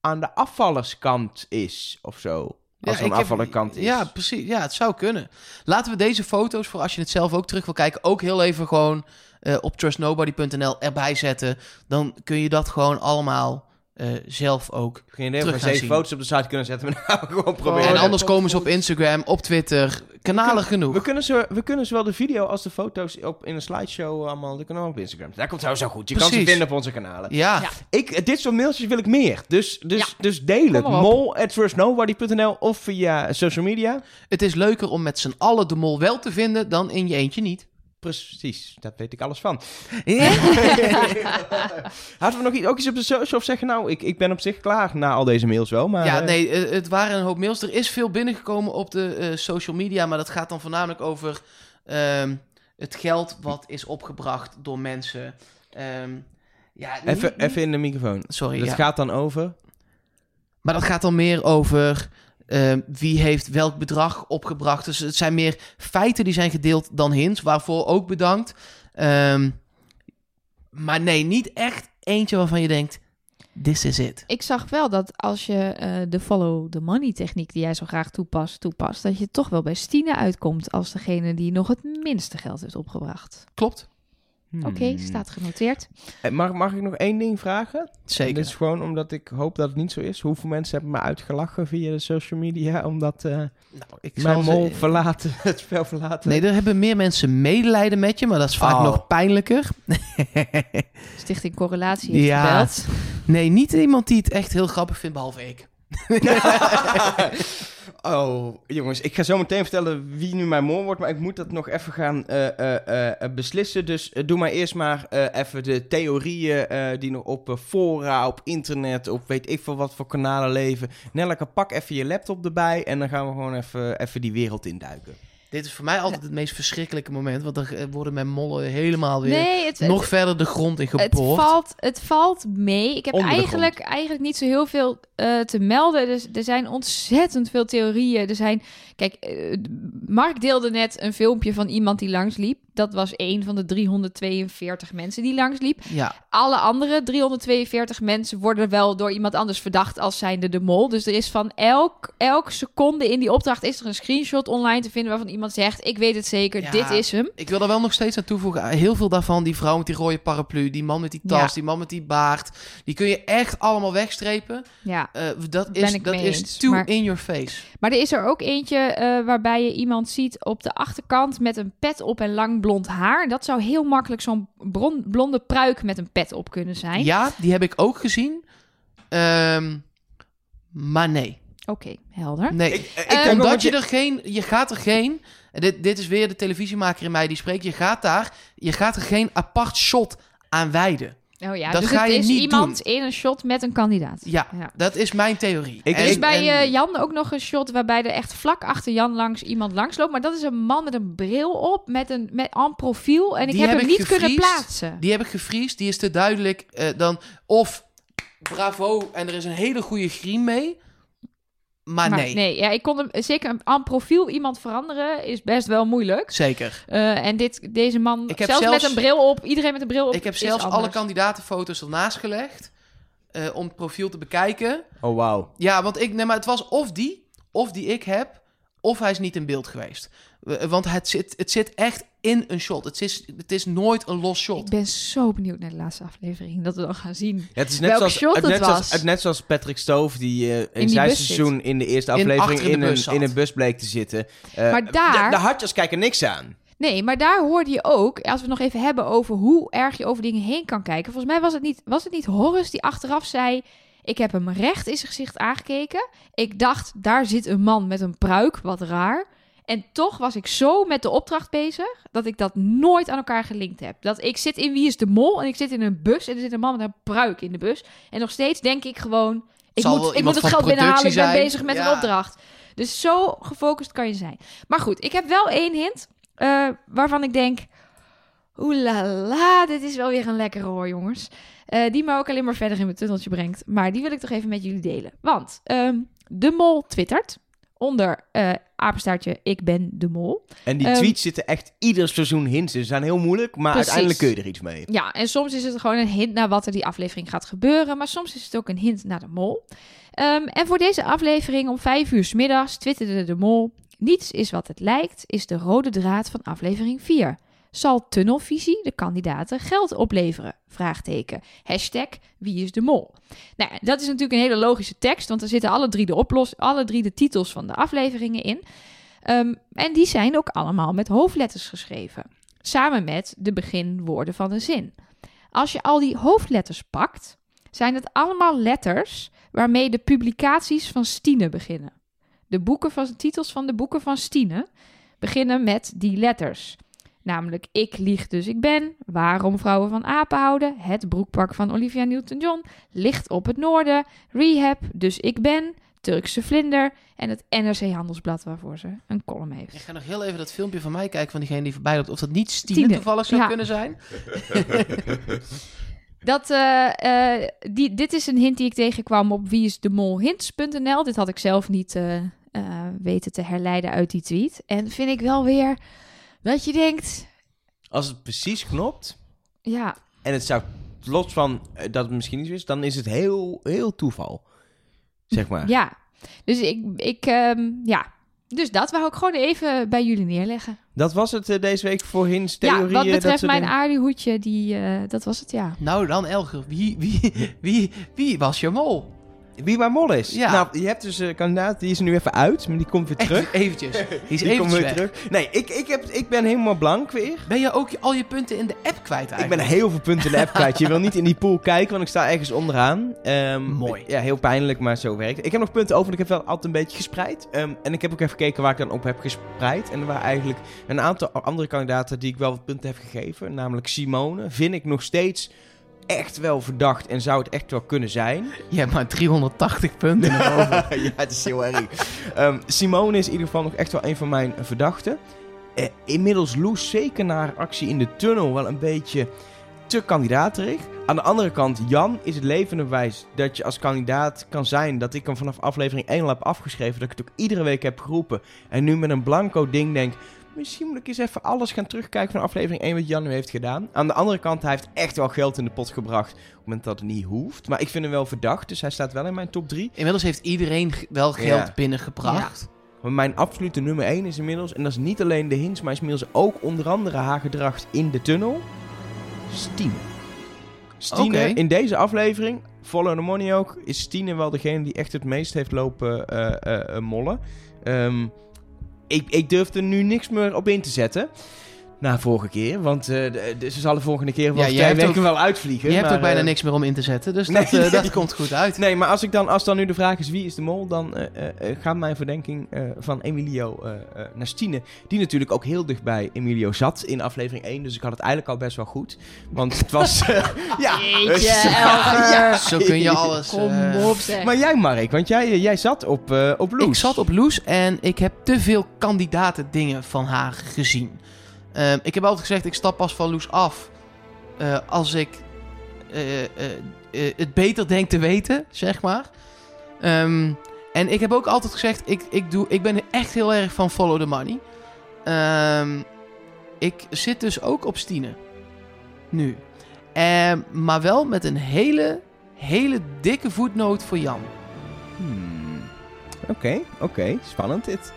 aan de afvallerskant is, of zo. Als ik een heb- afvallerkant is. Ja, precies. Ja, het zou kunnen. Laten we deze foto's, voor als je het zelf ook terug wil kijken, ook heel even gewoon eh, op trustnobody.nl erbij zetten. Dan kun je dat gewoon allemaal eh, zelf ook. Geen idee of zeven zien. foto's op de site kunnen zetten. Maar nou gewoon proberen. en anders komen ze op. Instagram, op Twitter, kanalen genoeg. We kunnen, ze, we kunnen zowel de video als de foto's op, in een slideshow allemaal... Die kunnen we op Instagram. Dat komt sowieso goed. Je kan ze vinden op onze kanalen. ja. Ja. Ik, dit soort mailtjes wil ik meer. Dus, dus, Ja. dus deel het. Mol at trustnobody.nl of via social media. het is leuker om met z'n allen de mol wel te vinden dan in je eentje niet. Precies, daar weet ik alles van. Hadden we nog iets, ook iets op de social of zeggen... Nou, ik, ik ben op zich klaar na al deze mails wel. Maar, Ja, eh, nee, eh, het waren een hoop mails. Er is veel binnengekomen op de eh, social media, maar dat gaat dan voornamelijk over ehm, het geld wat is opgebracht door mensen. Ehm, ja, niet- Even, niet- even in de microfoon. Sorry, Dat ja. gaat dan over... maar dat gaat dan meer over ehm, wie heeft welk bedrag opgebracht. Dus het zijn meer feiten die zijn gedeeld dan hints, waarvoor ook bedankt. Ehm, maar nee, niet echt eentje waarvan je denkt, this is it. Ik zag wel dat als je eh, de follow the money techniek die jij zo graag toepast, toepast, dat je toch wel bij Stine uitkomt als degene die nog het minste geld heeft opgebracht. Klopt, Oké, Hmm. staat genoteerd. Eh, Mag, mag ik nog één ding vragen? En zeker. Dit is gewoon omdat ik hoop dat het niet zo is. Hoeveel mensen hebben me uitgelachen via de social media... omdat eh, Nou, ik mijn zal ze- mol verlaten, het spel verlaten? Nee, er hebben meer mensen medelijden met je, maar dat is vaak Oh. nog pijnlijker. Stichting Correlatie heeft Ja. gebeld. nee, niet iemand die het echt heel grappig vindt, behalve ik. oh, jongens, ik ga zo meteen vertellen wie nu mijn mol wordt, maar ik moet dat nog even gaan eh, eh, eh, beslissen. Dus doe maar eerst maar even de theorieën die nog op fora, op internet, op weet ik veel wat voor kanalen leven. Nelleke, pak even je laptop erbij en dan gaan we gewoon even, even die wereld induiken. Dit is voor mij altijd het meest verschrikkelijke moment, want dan eh, worden mijn mollen helemaal weer Nee, het, nog het, verder de grond in het, geboord. valt, het valt mee. Ik heb eigenlijk, eigenlijk niet zo heel veel eh, te melden. Dus, er zijn ontzettend veel theorieën. Er zijn, kijk, eh, Mark deelde net een filmpje van iemand die langsliep. Dat was één van de 342 mensen die langsliep. Ja, Alle andere 342 mensen worden wel door iemand anders verdacht als zijnde de mol. Dus er is van elk, elke seconde in die opdracht is er een screenshot online te vinden waarvan iemand zegt: Ik weet het zeker, Ja. dit is hem. ik wil er wel nog steeds aan toevoegen. Heel veel daarvan, die vrouw met die rode paraplu, die man met die tas, Ja. die man met die baard, die kun je echt allemaal wegstrepen. Ja. Eh, dat is, dat is eens, too maar- in your face. Maar er is er ook eentje eh, waarbij je iemand ziet op de achterkant met een pet op en lang blond haar. Dat zou heel makkelijk zo'n blonde pruik met een pet op kunnen zijn. Ja, die heb ik ook gezien. Ehm, maar nee. Oké, helder. Nee. Ik, ik Eh, nog Omdat je er geen... Je gaat er geen... en Dit, dit is weer de televisiemaker in mij die spreekt. Je gaat daar... Je gaat er geen apart shot aan wijden. Oh ja, Dat dus ga het je is niet iemand in een shot met een kandidaat. Ja, Ja. dat is mijn theorie. Ik- Er is bij en- eh, Jan ook nog een shot waarbij er echt vlak achter Jan langs iemand langsloopt. Maar dat is een man met een bril op, met een met en profiel. En ik heb heb hem ik niet kunnen plaatsen. Die heb ik gefriest. Die is te duidelijk eh, dan... Of bravo en er is een hele goede griem mee. Maar, maar Ah, nee. ja, ik kon hem zeker een aan profiel iemand veranderen is best wel moeilijk. Zeker. Eh, en dit, deze man, Ik heb zelfs, zelfs- met een bril op, iedereen met een bril op. Ik heb is zelfs alle kandidatenfoto's ernaast gelegd. eh, om het profiel te bekijken. Oh, wauw. Ja, want ik, nee, maar het was of die, of die ik heb, of hij is niet in beeld geweest. Eh, Want het zit, het zit echt in een shot. Het is, het is nooit een los Ik shot. ben zo benieuwd naar de laatste aflevering, dat we dan gaan zien. Ja, het is net Welk zoals, shot het het net, was. zoals, het net zoals Patrick Stove, die eh, in, die zijn seizoen in de eerste In- aflevering in in, een, bus zat. in een bus bleek te zitten. Eh, Maar daar- De, de hartjes kijken niks aan. Nee, maar daar hoorde je ook, als we het nog even hebben over hoe erg je over dingen heen kan kijken. Volgens mij was het niet, was het niet Horace die achteraf zei: Ik heb hem recht in zijn gezicht aangekeken. Ik dacht, daar zit een man met een pruik, wat raar. En toch was ik zo met de opdracht bezig dat ik dat nooit aan elkaar gelinkt heb. Dat ik zit in Wie is de Mol en ik zit in een bus en er zit een man met een pruik in de bus. En nog steeds denk ik gewoon: Ik Zal moet, ik moet het geld binnenhalen, ik ben bezig met Ja. een opdracht. Dus zo gefocust kan je zijn. Maar goed, ik heb wel één hint eh, waarvan ik denk... Oeh dit is wel weer een lekkere hoor, jongens. Eh, die me ook alleen maar verder in mijn tunneltje brengt. Maar die wil ik toch even met jullie delen. Want ehm, de mol twittert onder eh apenstaartje ik ben de mol. En die Ehm, tweets zitten echt ieder seizoen hints. in. Ze zijn heel moeilijk, maar Precies. uiteindelijk kun je er iets mee. Ja, en soms is het gewoon een hint naar wat er die aflevering gaat gebeuren. Maar soms is het ook een hint naar de mol. Ehm, en voor deze aflevering om vijf uur 's middags twitterde de mol... Niets is wat het lijkt, is de rode draad van aflevering 4. Zal tunnelvisie de kandidaten geld opleveren? Vraagteken. Hashtag wie is de mol? Nou, dat is natuurlijk een hele logische tekst, want er zitten alle drie de, oplos alle drie de titels van de afleveringen in. Ehm, en die zijn ook allemaal met hoofdletters geschreven. Samen met de beginwoorden van de zin. Als je al die hoofdletters pakt, zijn het allemaal letters waarmee de publicaties van Stine beginnen. De boeken van, titels van de boeken van Stine beginnen met die letters. Namelijk Ik lieg dus ik ben, Waarom vrouwen van apen houden, Het broekpak van Olivia Newton-John, Licht op het noorden, Rehab, dus ik ben, Turkse vlinder en het NRC Handelsblad waarvoor ze een column heeft. Ik ga nog heel even dat filmpje van mij kijken van diegene die voorbij loopt. Of dat niet Stine, toevallig zou ja. kunnen zijn. Dat, eh, eh, die, dit is een hint die ik tegenkwam op wieisdemolhints.nl. Dit had ik zelf niet eh, weten te herleiden uit die tweet. En vind ik wel weer dat je denkt, Als het precies knopt, ja, en het zou los van eh, dat het misschien niet zo is, dan is het heel, heel toeval. Zeg maar. ja. Dus ik, ik ehm, ja. Dus dat wou ik gewoon even bij jullie neerleggen. Dat was het eh, deze week voor Hins theorieën. ja, wat dat betreft mijn dingen. aardehoedje, die, eh, dat was het, ja. Nou dan Elger, wie, wie, wie, wie was je mol? Wie maar mol is. Ja. Nou, je hebt dus een kandidaat, die is er nu even uit, maar die komt weer terug. Echt, eventjes. Die is Die komt eventjes weer terug. Nee, ik, ik, heb, ik ben helemaal blank weer. Ben je ook al je punten in de app kwijt Ik ben eigenlijk? heel veel punten in de app kwijt. Je wil niet in die pool kijken, want ik sta ergens onderaan. Ehm, Mooi. Ja, heel pijnlijk, maar zo werkt het. Ik heb nog punten over, want ik heb wel altijd een beetje gespreid. Ehm, en ik heb ook even gekeken waar ik dan op heb gespreid. En er waren eigenlijk een aantal andere kandidaten die ik wel wat punten heb gegeven. Namelijk Simone. Vind ik nog steeds echt wel verdacht en zou het echt wel kunnen zijn. Je hebt maar 380 punten ja, het is heel erg. Ehm, Simone is in ieder geval nog echt wel een van mijn verdachten. Eh, inmiddels Loes zeker naar actie in de tunnel wel een beetje te kandidaaterig. Aan de andere kant, Jan is het levende bewijs dat je als kandidaat kan zijn. Dat ik hem vanaf aflevering 1 al heb afgeschreven. Dat ik het ook iedere week heb geroepen. En nu met een blanco ding denk... misschien moet ik eens even alles gaan terugkijken van aflevering 1 wat Jan nu heeft gedaan. Aan de andere kant, hij heeft echt wel geld in de pot gebracht op het moment dat het niet hoeft. Maar ik vind hem wel verdacht, dus hij staat wel in mijn top 3. Inmiddels heeft iedereen wel geld Ja. binnengebracht. Maar mijn absolute nummer 1 is inmiddels, en dat is niet alleen de hints, maar is inmiddels ook onder andere haar gedrag in de tunnel. Stine. Stine, in deze aflevering, Follow the Money ook, is Stine wel degene die echt het meest heeft lopen eh, eh, eh, mollen. Ehm, ik, ik durf er nu niks meer op in te zetten. Na vorige keer, want eh, de- de- ze zal de volgende keer wel Ja, jij hebt weken ook- wel uitvliegen. Je hebt maar, ook bijna eh, niks meer om in te zetten, dus nee, dat, eh, nee. dat komt goed uit. Nee, maar als, ik dan, als dan nu de vraag is wie is de mol, dan eh, eh, eh, gaat mijn verdenking eh, van Emilio eh, eh, naar Stine. Die natuurlijk ook heel dicht bij Emilio zat in aflevering 1. Dus ik had het eigenlijk al best wel goed. Want het was... ja, Jeetje, Elger. Zo kun je alles... Kom op zeg. Maar jij Mark, want jij, jij zat op, op Loes. Ik zat op Loes en ik heb te veel kandidaten dingen van haar gezien. Ehm, ik heb altijd gezegd, ik stap pas van Loes af eh, als ik eh, eh, het beter denk te weten, zeg maar. Ehm, en ik heb ook altijd gezegd, ik, ik, doe, ik ben echt heel erg van follow the money. Ehm, ik zit dus ook op Stine. Nu. Ehm, maar wel met een hele, hele dikke voetnoot voor Jan. Hmm. Oké, oké. Spannend dit.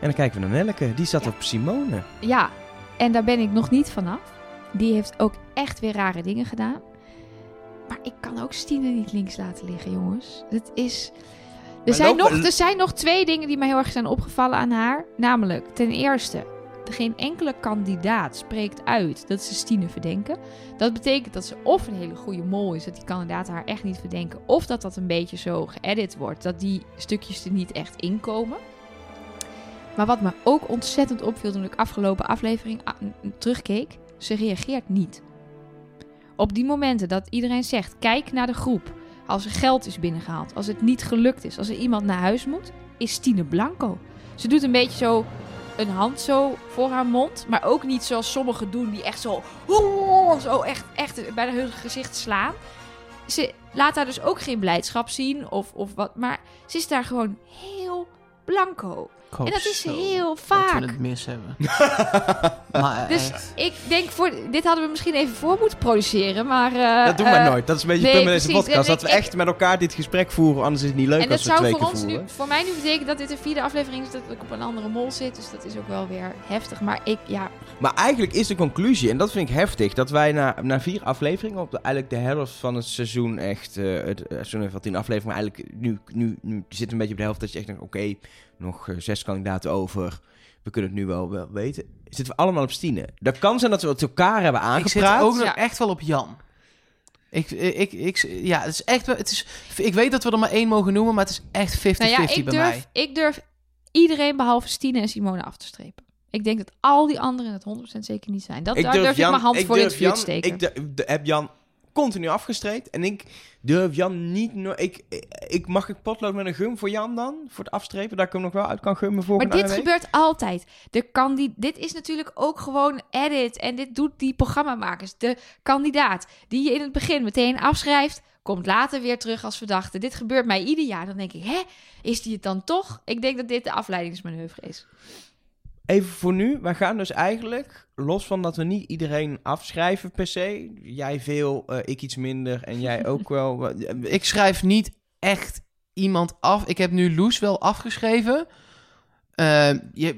En dan kijken we naar Nelleke. Die zat Ja. op Simone. Ja, en daar ben ik nog niet vanaf. Die heeft ook echt weer rare dingen gedaan. Maar ik kan ook Stine niet links laten liggen, jongens. Het is... Er zijn, nog, er zijn nog twee dingen die mij heel erg zijn opgevallen aan haar. Namelijk, ten eerste, geen enkele kandidaat spreekt uit dat ze Stine verdenken. Dat betekent dat ze of een hele goede mol is, dat die kandidaten haar echt niet verdenken. Of dat dat een beetje zo geëdit wordt, dat die stukjes er niet echt inkomen. Maar wat me ook ontzettend opviel toen ik afgelopen aflevering terugkeek, ze reageert niet. Op die momenten dat iedereen zegt, kijk naar de groep. Als er geld is binnengehaald, als het niet gelukt is, als er iemand naar huis moet, is Stine Blanco. Ze doet een beetje zo een hand zo voor haar mond, maar ook niet zoals sommigen doen die echt zo, zo echt, echt bij hun gezicht slaan. Ze laat daar dus ook geen blijdschap zien of, of wat, maar ze is daar gewoon heel blanco. Ik hoop En dat is zo heel Dat vaak. we het mis hebben. maar Dus echt. ik denk, voor, dit hadden we misschien even voor moeten produceren, maar... eh, dat doen we eh, nooit. Dat is een beetje nee, het punt met deze precies. podcast. Dat we ik- echt met elkaar dit gesprek voeren. Anders is het niet leuk En dat als we het zou twee voor keer ons voeren. nu, voor mij nu betekenen dat dit de vierde aflevering is dat ik op een andere mol zit. Dus dat is ook wel weer heftig. Maar ik, ja, Maar eigenlijk is de conclusie, en dat vind ik heftig, dat wij na, na vier afleveringen, op de, eigenlijk de helft van het seizoen echt, eh het eh, seizoen heeft wel tien afleveringen, maar eigenlijk nu, nu, nu zit het een beetje op de helft dat je echt denkt, oké, nog eh, zes kandidaten over, we kunnen het nu wel, wel weten. Zitten we allemaal op Stine. Dat kan zijn dat we het elkaar hebben ik aangepraat. zit ook nog Ja. echt wel op Jan. Ik, ik, ik, ja, het is echt wel. Het is, ik weet dat we er maar één mogen noemen, maar het is echt 50-50 nou ja, ik bij mij. durf, ik durf iedereen behalve Stine en Simone af te strepen. Ik denk dat al die anderen het 100% zeker niet zijn. Dat, daar durf ik mijn hand voor in het durf vuur Jan, te steken. Ik de- de- heb Jan continu afgestreept. En ik durf Jan niet... No ik, ik, mag ik potlood met een gum voor Jan dan? Voor het afstrepen, dat ik hem nog wel uit kan gummen Maar volgende dit week? gebeurt altijd. De kandi dit is natuurlijk ook gewoon edit. En dit doet die programmamakers. De kandidaat die je in het begin meteen afschrijft... komt later weer terug als verdachte. Dit gebeurt mij ieder jaar. Dan denk ik, hè, is die het dan toch? Ik denk dat dit de afleidingsmanoeuvre is. Even voor nu, wij gaan dus eigenlijk, los van dat we niet iedereen afschrijven per se. Jij veel, eh, ik iets minder en jij ook wel. eh, Ik schrijf niet echt iemand af. Ik heb nu Loes wel afgeschreven. Eh, je,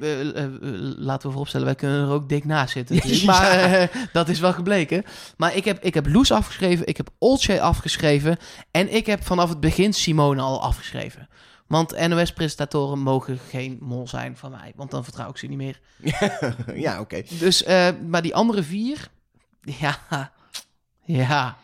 laten we vooropstellen, wij kunnen er ook dik naast zitten. Ja. Maar dat is wel gebleken. Maar ik heb, ik heb Loes afgeschreven, ik heb Olcay afgeschreven. En ik heb vanaf het begin Simone al afgeschreven. Want NOS-presentatoren mogen geen mol zijn van mij. Want dan vertrouw ik ze niet meer. ja, oké. Dus, eh, maar die andere vier... Ja, ja.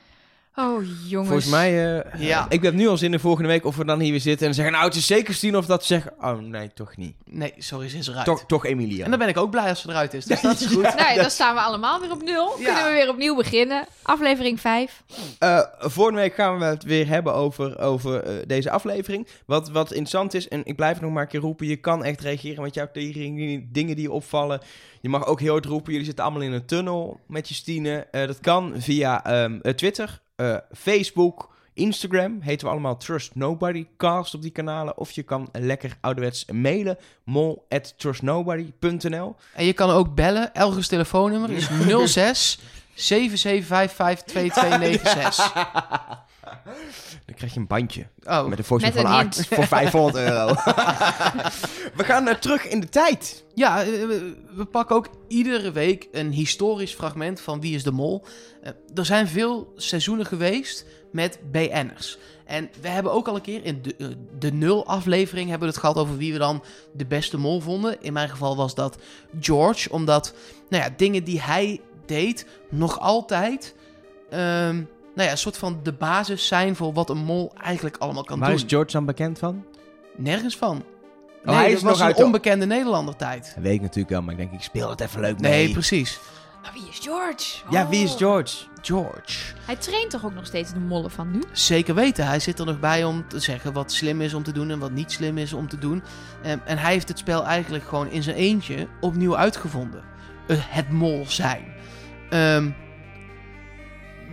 Oh, jongens. Volgens mij, eh, Ja. ik heb nu al zin in volgende week of we dan hier weer zitten en zeggen, nou het is zeker Stien of dat ze zeggen, oh nee, toch niet. Nee, sorry, ze is eruit. Toch, toch Emilia. En dan ben ik ook blij als ze eruit is. Dus dat is goed. Nou, dan staan we allemaal weer op nul. Ja. Kunnen we weer opnieuw beginnen. Aflevering 5. Eh, volgende week gaan we het weer hebben over, over eh, deze aflevering. Wat, wat interessant is, en ik blijf het nog maar een keer roepen, je kan echt reageren met jouw theorieën, dingen die je opvallen. Je mag ook heel hard roepen, jullie zitten allemaal in een tunnel met je Stine. Eh, dat kan via ehm, eh, Twitter, eh, Facebook. Instagram heten we allemaal Trust Nobody Cast op die kanalen. Of je kan lekker ouderwets mailen. mol at trustnobody.nl En je kan ook bellen. Elgers telefoonnummer is 06 7755 2296. Dan krijg je een bandje. Oh, Met een foto van hint. voor 500 euro. we gaan eh, terug in de tijd. Ja, eh, we, we pakken ook iedere week een historisch fragment van Wie is de Mol. Eh, er zijn veel seizoenen geweest met BN'ers. En we hebben ook al een keer in de, eh, de nul aflevering hebben we het gehad over wie we dan de beste mol vonden. In mijn geval was dat George, omdat nou ja, dingen die hij deed nog altijd ehm, nou ja, een soort van de basis zijn voor wat een mol eigenlijk allemaal kan Waar doen. is George dan bekend van? Nergens van. Oh, Nee, hij is nog een uit de- onbekende Nederlander tijd. Dat weet ik natuurlijk wel, maar ik denk, ik speel het even leuk Nee, mee. precies. Maar wie is George? Ja, wie is Oh. George? George. Hij traint toch ook nog steeds de mollen van nu? Zeker weten. Hij zit er nog bij om te zeggen wat slim is om te doen en wat niet slim is om te doen. Ehm, en hij heeft het spel eigenlijk gewoon in zijn eentje opnieuw uitgevonden. Eh, het mol zijn. Ehm,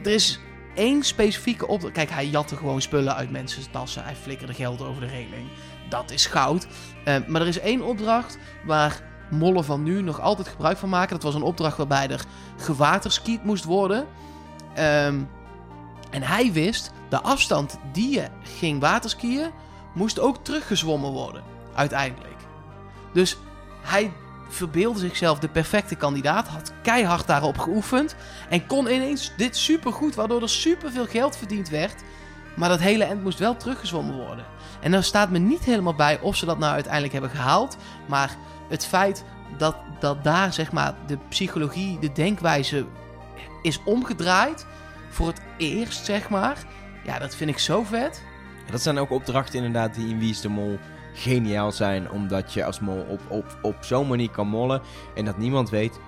er is één specifieke opdracht. Kijk, hij jatte gewoon spullen uit mensen's tassen. Hij flikkerde geld over de regeling. Dat is goud. Ehm, maar er is één opdracht waar mollen van nu nog altijd gebruik van maken. Dat was een opdracht waarbij er gewaterskiet moest worden. Ehm, en hij wist, de afstand die je ging waterskiën, moest ook teruggezwommen worden, uiteindelijk. Dus hij verbeelde zichzelf de perfecte kandidaat, had keihard daarop geoefend en kon ineens dit supergoed, waardoor er superveel geld verdiend werd. Maar dat hele end moest wel teruggezwommen worden. En er staat me niet helemaal bij of ze dat nou uiteindelijk hebben gehaald. Maar het feit dat, dat daar zeg maar de psychologie, de denkwijze is omgedraaid voor het eerst, zeg maar. Ja, dat vind ik zo vet. Dat zijn ook opdrachten inderdaad die in Wie is de Mol geniaal zijn. Omdat je als mol op, op, op zo'n manier kan mollen. En dat niemand weet,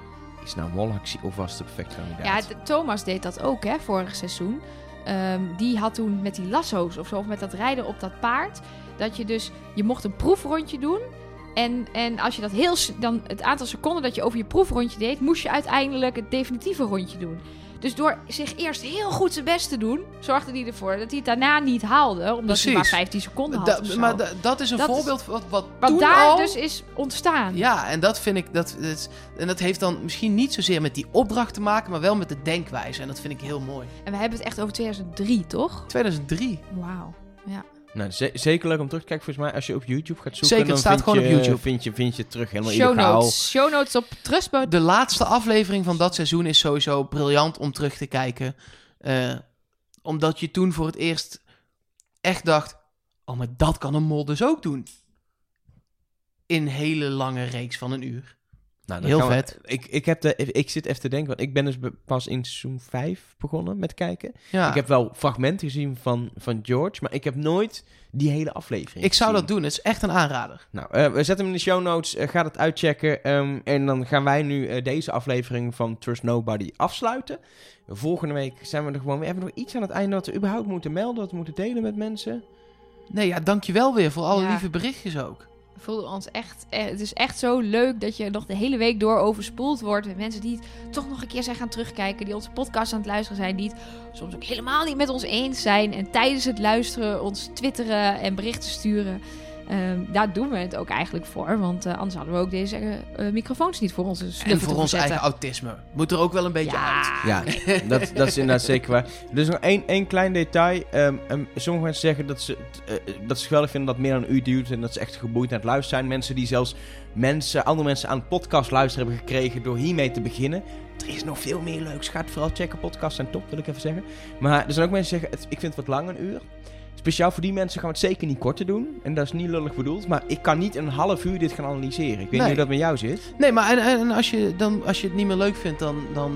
is nou molactie of was het de perfecte kandidaat? Ja, Thomas deed dat ook, hè, vorig seizoen. Ehm, die had toen met die lasso's of zo, of met dat rijden op dat paard, dat je dus, je mocht een proefrondje doen. En, en als je dat heel, dan het aantal seconden dat je over je proefrondje deed, moest je uiteindelijk het definitieve rondje doen. Dus door zich eerst heel goed zijn best te doen, zorgde hij ervoor dat hij het daarna niet haalde, omdat hij maar Precies. 15 seconden had. Da- maar da- dat is een Dat is- voorbeeld wat, wat Wat toen daar al... dus is ontstaan. Ja, en dat vind ik... Dat, dat, en dat heeft dan misschien niet zozeer met die opdracht te maken... maar wel met de denkwijze. En dat vind ik heel mooi. En we hebben het echt over 2003, toch? 2003. Wauw. Nou, ze- zeker leuk om terug te kijken. Volgens mij, als je op YouTube gaat zoeken, Zeker, het staat vind gewoon je, op YouTube. Vind je, vind je het terug helemaal Show illegaal. notes. Show notes op Trustboot. De laatste aflevering van dat seizoen is sowieso briljant om terug te kijken. Eh, omdat je toen voor het eerst echt dacht... Oh, maar dat kan een mol dus ook doen. In een hele lange reeks van een uur. Nou, Heel we- vet. ik, ik, heb de, ik zit even te denken, want ik ben dus pas in seizoen 5 begonnen met kijken. Ja, Ik heb wel fragmenten gezien van, van George, maar ik heb nooit die hele aflevering ik zou gezien. dat doen. Het is echt een aanrader. Nou, eh, we zetten hem in de show notes. eh, ga het uitchecken. ehm, en dan gaan wij nu eh, deze aflevering van Trust Nobody afsluiten. Volgende week zijn we er gewoon weer. Hebben we nog iets aan het einde wat we überhaupt moeten melden, wat we moeten delen met mensen? Nee, ja, dankjewel weer voor alle Ja. lieve berichtjes ook. Voelden ons echt, eh, het is echt zo leuk dat je nog de hele week door overspoeld wordt. Met mensen die het toch nog een keer zijn gaan terugkijken. Die onze podcast aan het luisteren zijn. Die het soms ook helemaal niet met ons eens zijn. En tijdens het luisteren ons twitteren en berichten sturen. Ehm, daar doen we het ook eigenlijk voor. Want eh, anders hadden we ook deze eh, eh, microfoons niet voor onze En voor ons eigen autisme. Moet er ook wel een beetje uit. ja. Dat, dat is inderdaad zeker waar. Er is nog één, één klein detail. Ehm, ehm, sommige mensen zeggen dat ze, eh, dat ze geweldig vinden dat meer dan een uur duurt. En dat ze echt geboeid naar het luisteren zijn. Mensen die zelfs mensen, andere mensen aan het podcast luisteren hebben gekregen door hiermee te beginnen. Er is nog veel meer leuks. Ga het vooral checken. Podcasts zijn top, wil ik even zeggen. Maar er zijn ook mensen die zeggen, het, ik vind het wat lang, een uur. Speciaal voor die mensen gaan we het zeker niet korter doen. En dat is niet lullig bedoeld. Maar ik kan niet een half uur dit gaan analyseren. Ik weet Nee. niet hoe dat met jou zit. Nee, maar en, en als, je dan, als je het niet meer leuk vindt, dan, dan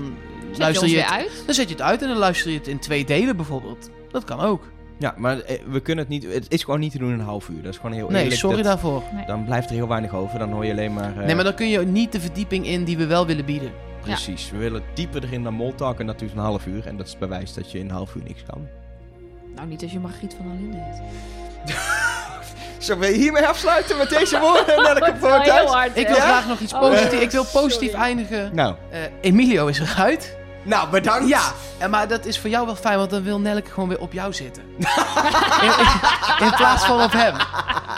Zet je luister ons je weer het. uit? Dan zet je het uit en dan luister je het in twee delen bijvoorbeeld. Dat kan ook. Ja, maar eh, we kunnen het niet... Het is gewoon niet te doen in een half uur. Dat is gewoon heel Nee, eerlijk. sorry Dat- daarvoor. Dan blijft er heel weinig over. Dan hoor je alleen maar... eh, Nee, maar dan kun je niet de verdieping in die we wel willen bieden. Precies. We willen dieper erin dan Moltalk. En dat duurt een half uur. En dat is bewijs dat je in een half uur niks kan. Nou, niet als je Margriet van der Linden heet. Zullen we hiermee afsluiten met deze woorden? Naar de kapot thuis? Ik wil Ja? graag nog iets Oh, positiefs. ik wil positief sorry. eindigen. Nou, Eh, Emilio is eruit. Nou, bedankt. Ja, en maar dat is voor jou wel fijn, want dan wil Nelke gewoon weer op jou zitten. in, in- in plaats van op hem.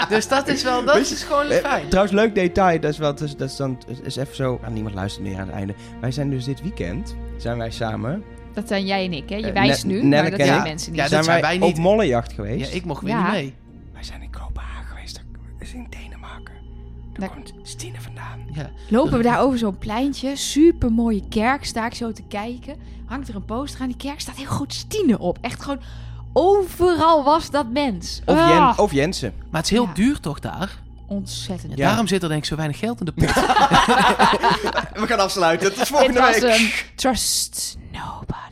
Dus dat is wel, dat je- is gewoon Eh, fijn. trouwens, leuk detail. Dat is, wel, dat is, dat is dan is even zo. Ah, niemand luistert meer aan het einde. Wij zijn dus dit weekend. Zijn wij samen. Dat zijn jij en ik, hè? Je Eh, wijst nu, Nelleke maar dat en zijn ik- mensen niet. Ja, dat zijn zijn wij wij niet. op mollenjacht geweest. Ja, ik mocht weer Ja. niet mee. Wij zijn in Kopenhagen geweest. Dat is in Denemarken. Daar Daar- komt Stine vandaan. Ja. Lopen we daar over zo'n pleintje, super mooie kerk, sta ik zo te kijken. Hangt er een poster aan die kerk, staat heel goed Stine op. Echt gewoon, overal was dat mens. Of, Ah, Jen, of Jensen. Maar het is heel Ja. duur toch daar? Ontzettend. Ja. Daarom zit er denk ik zo weinig geld in de pot. We gaan afsluiten. Tot Dit volgende was week. hem. Trust nobody.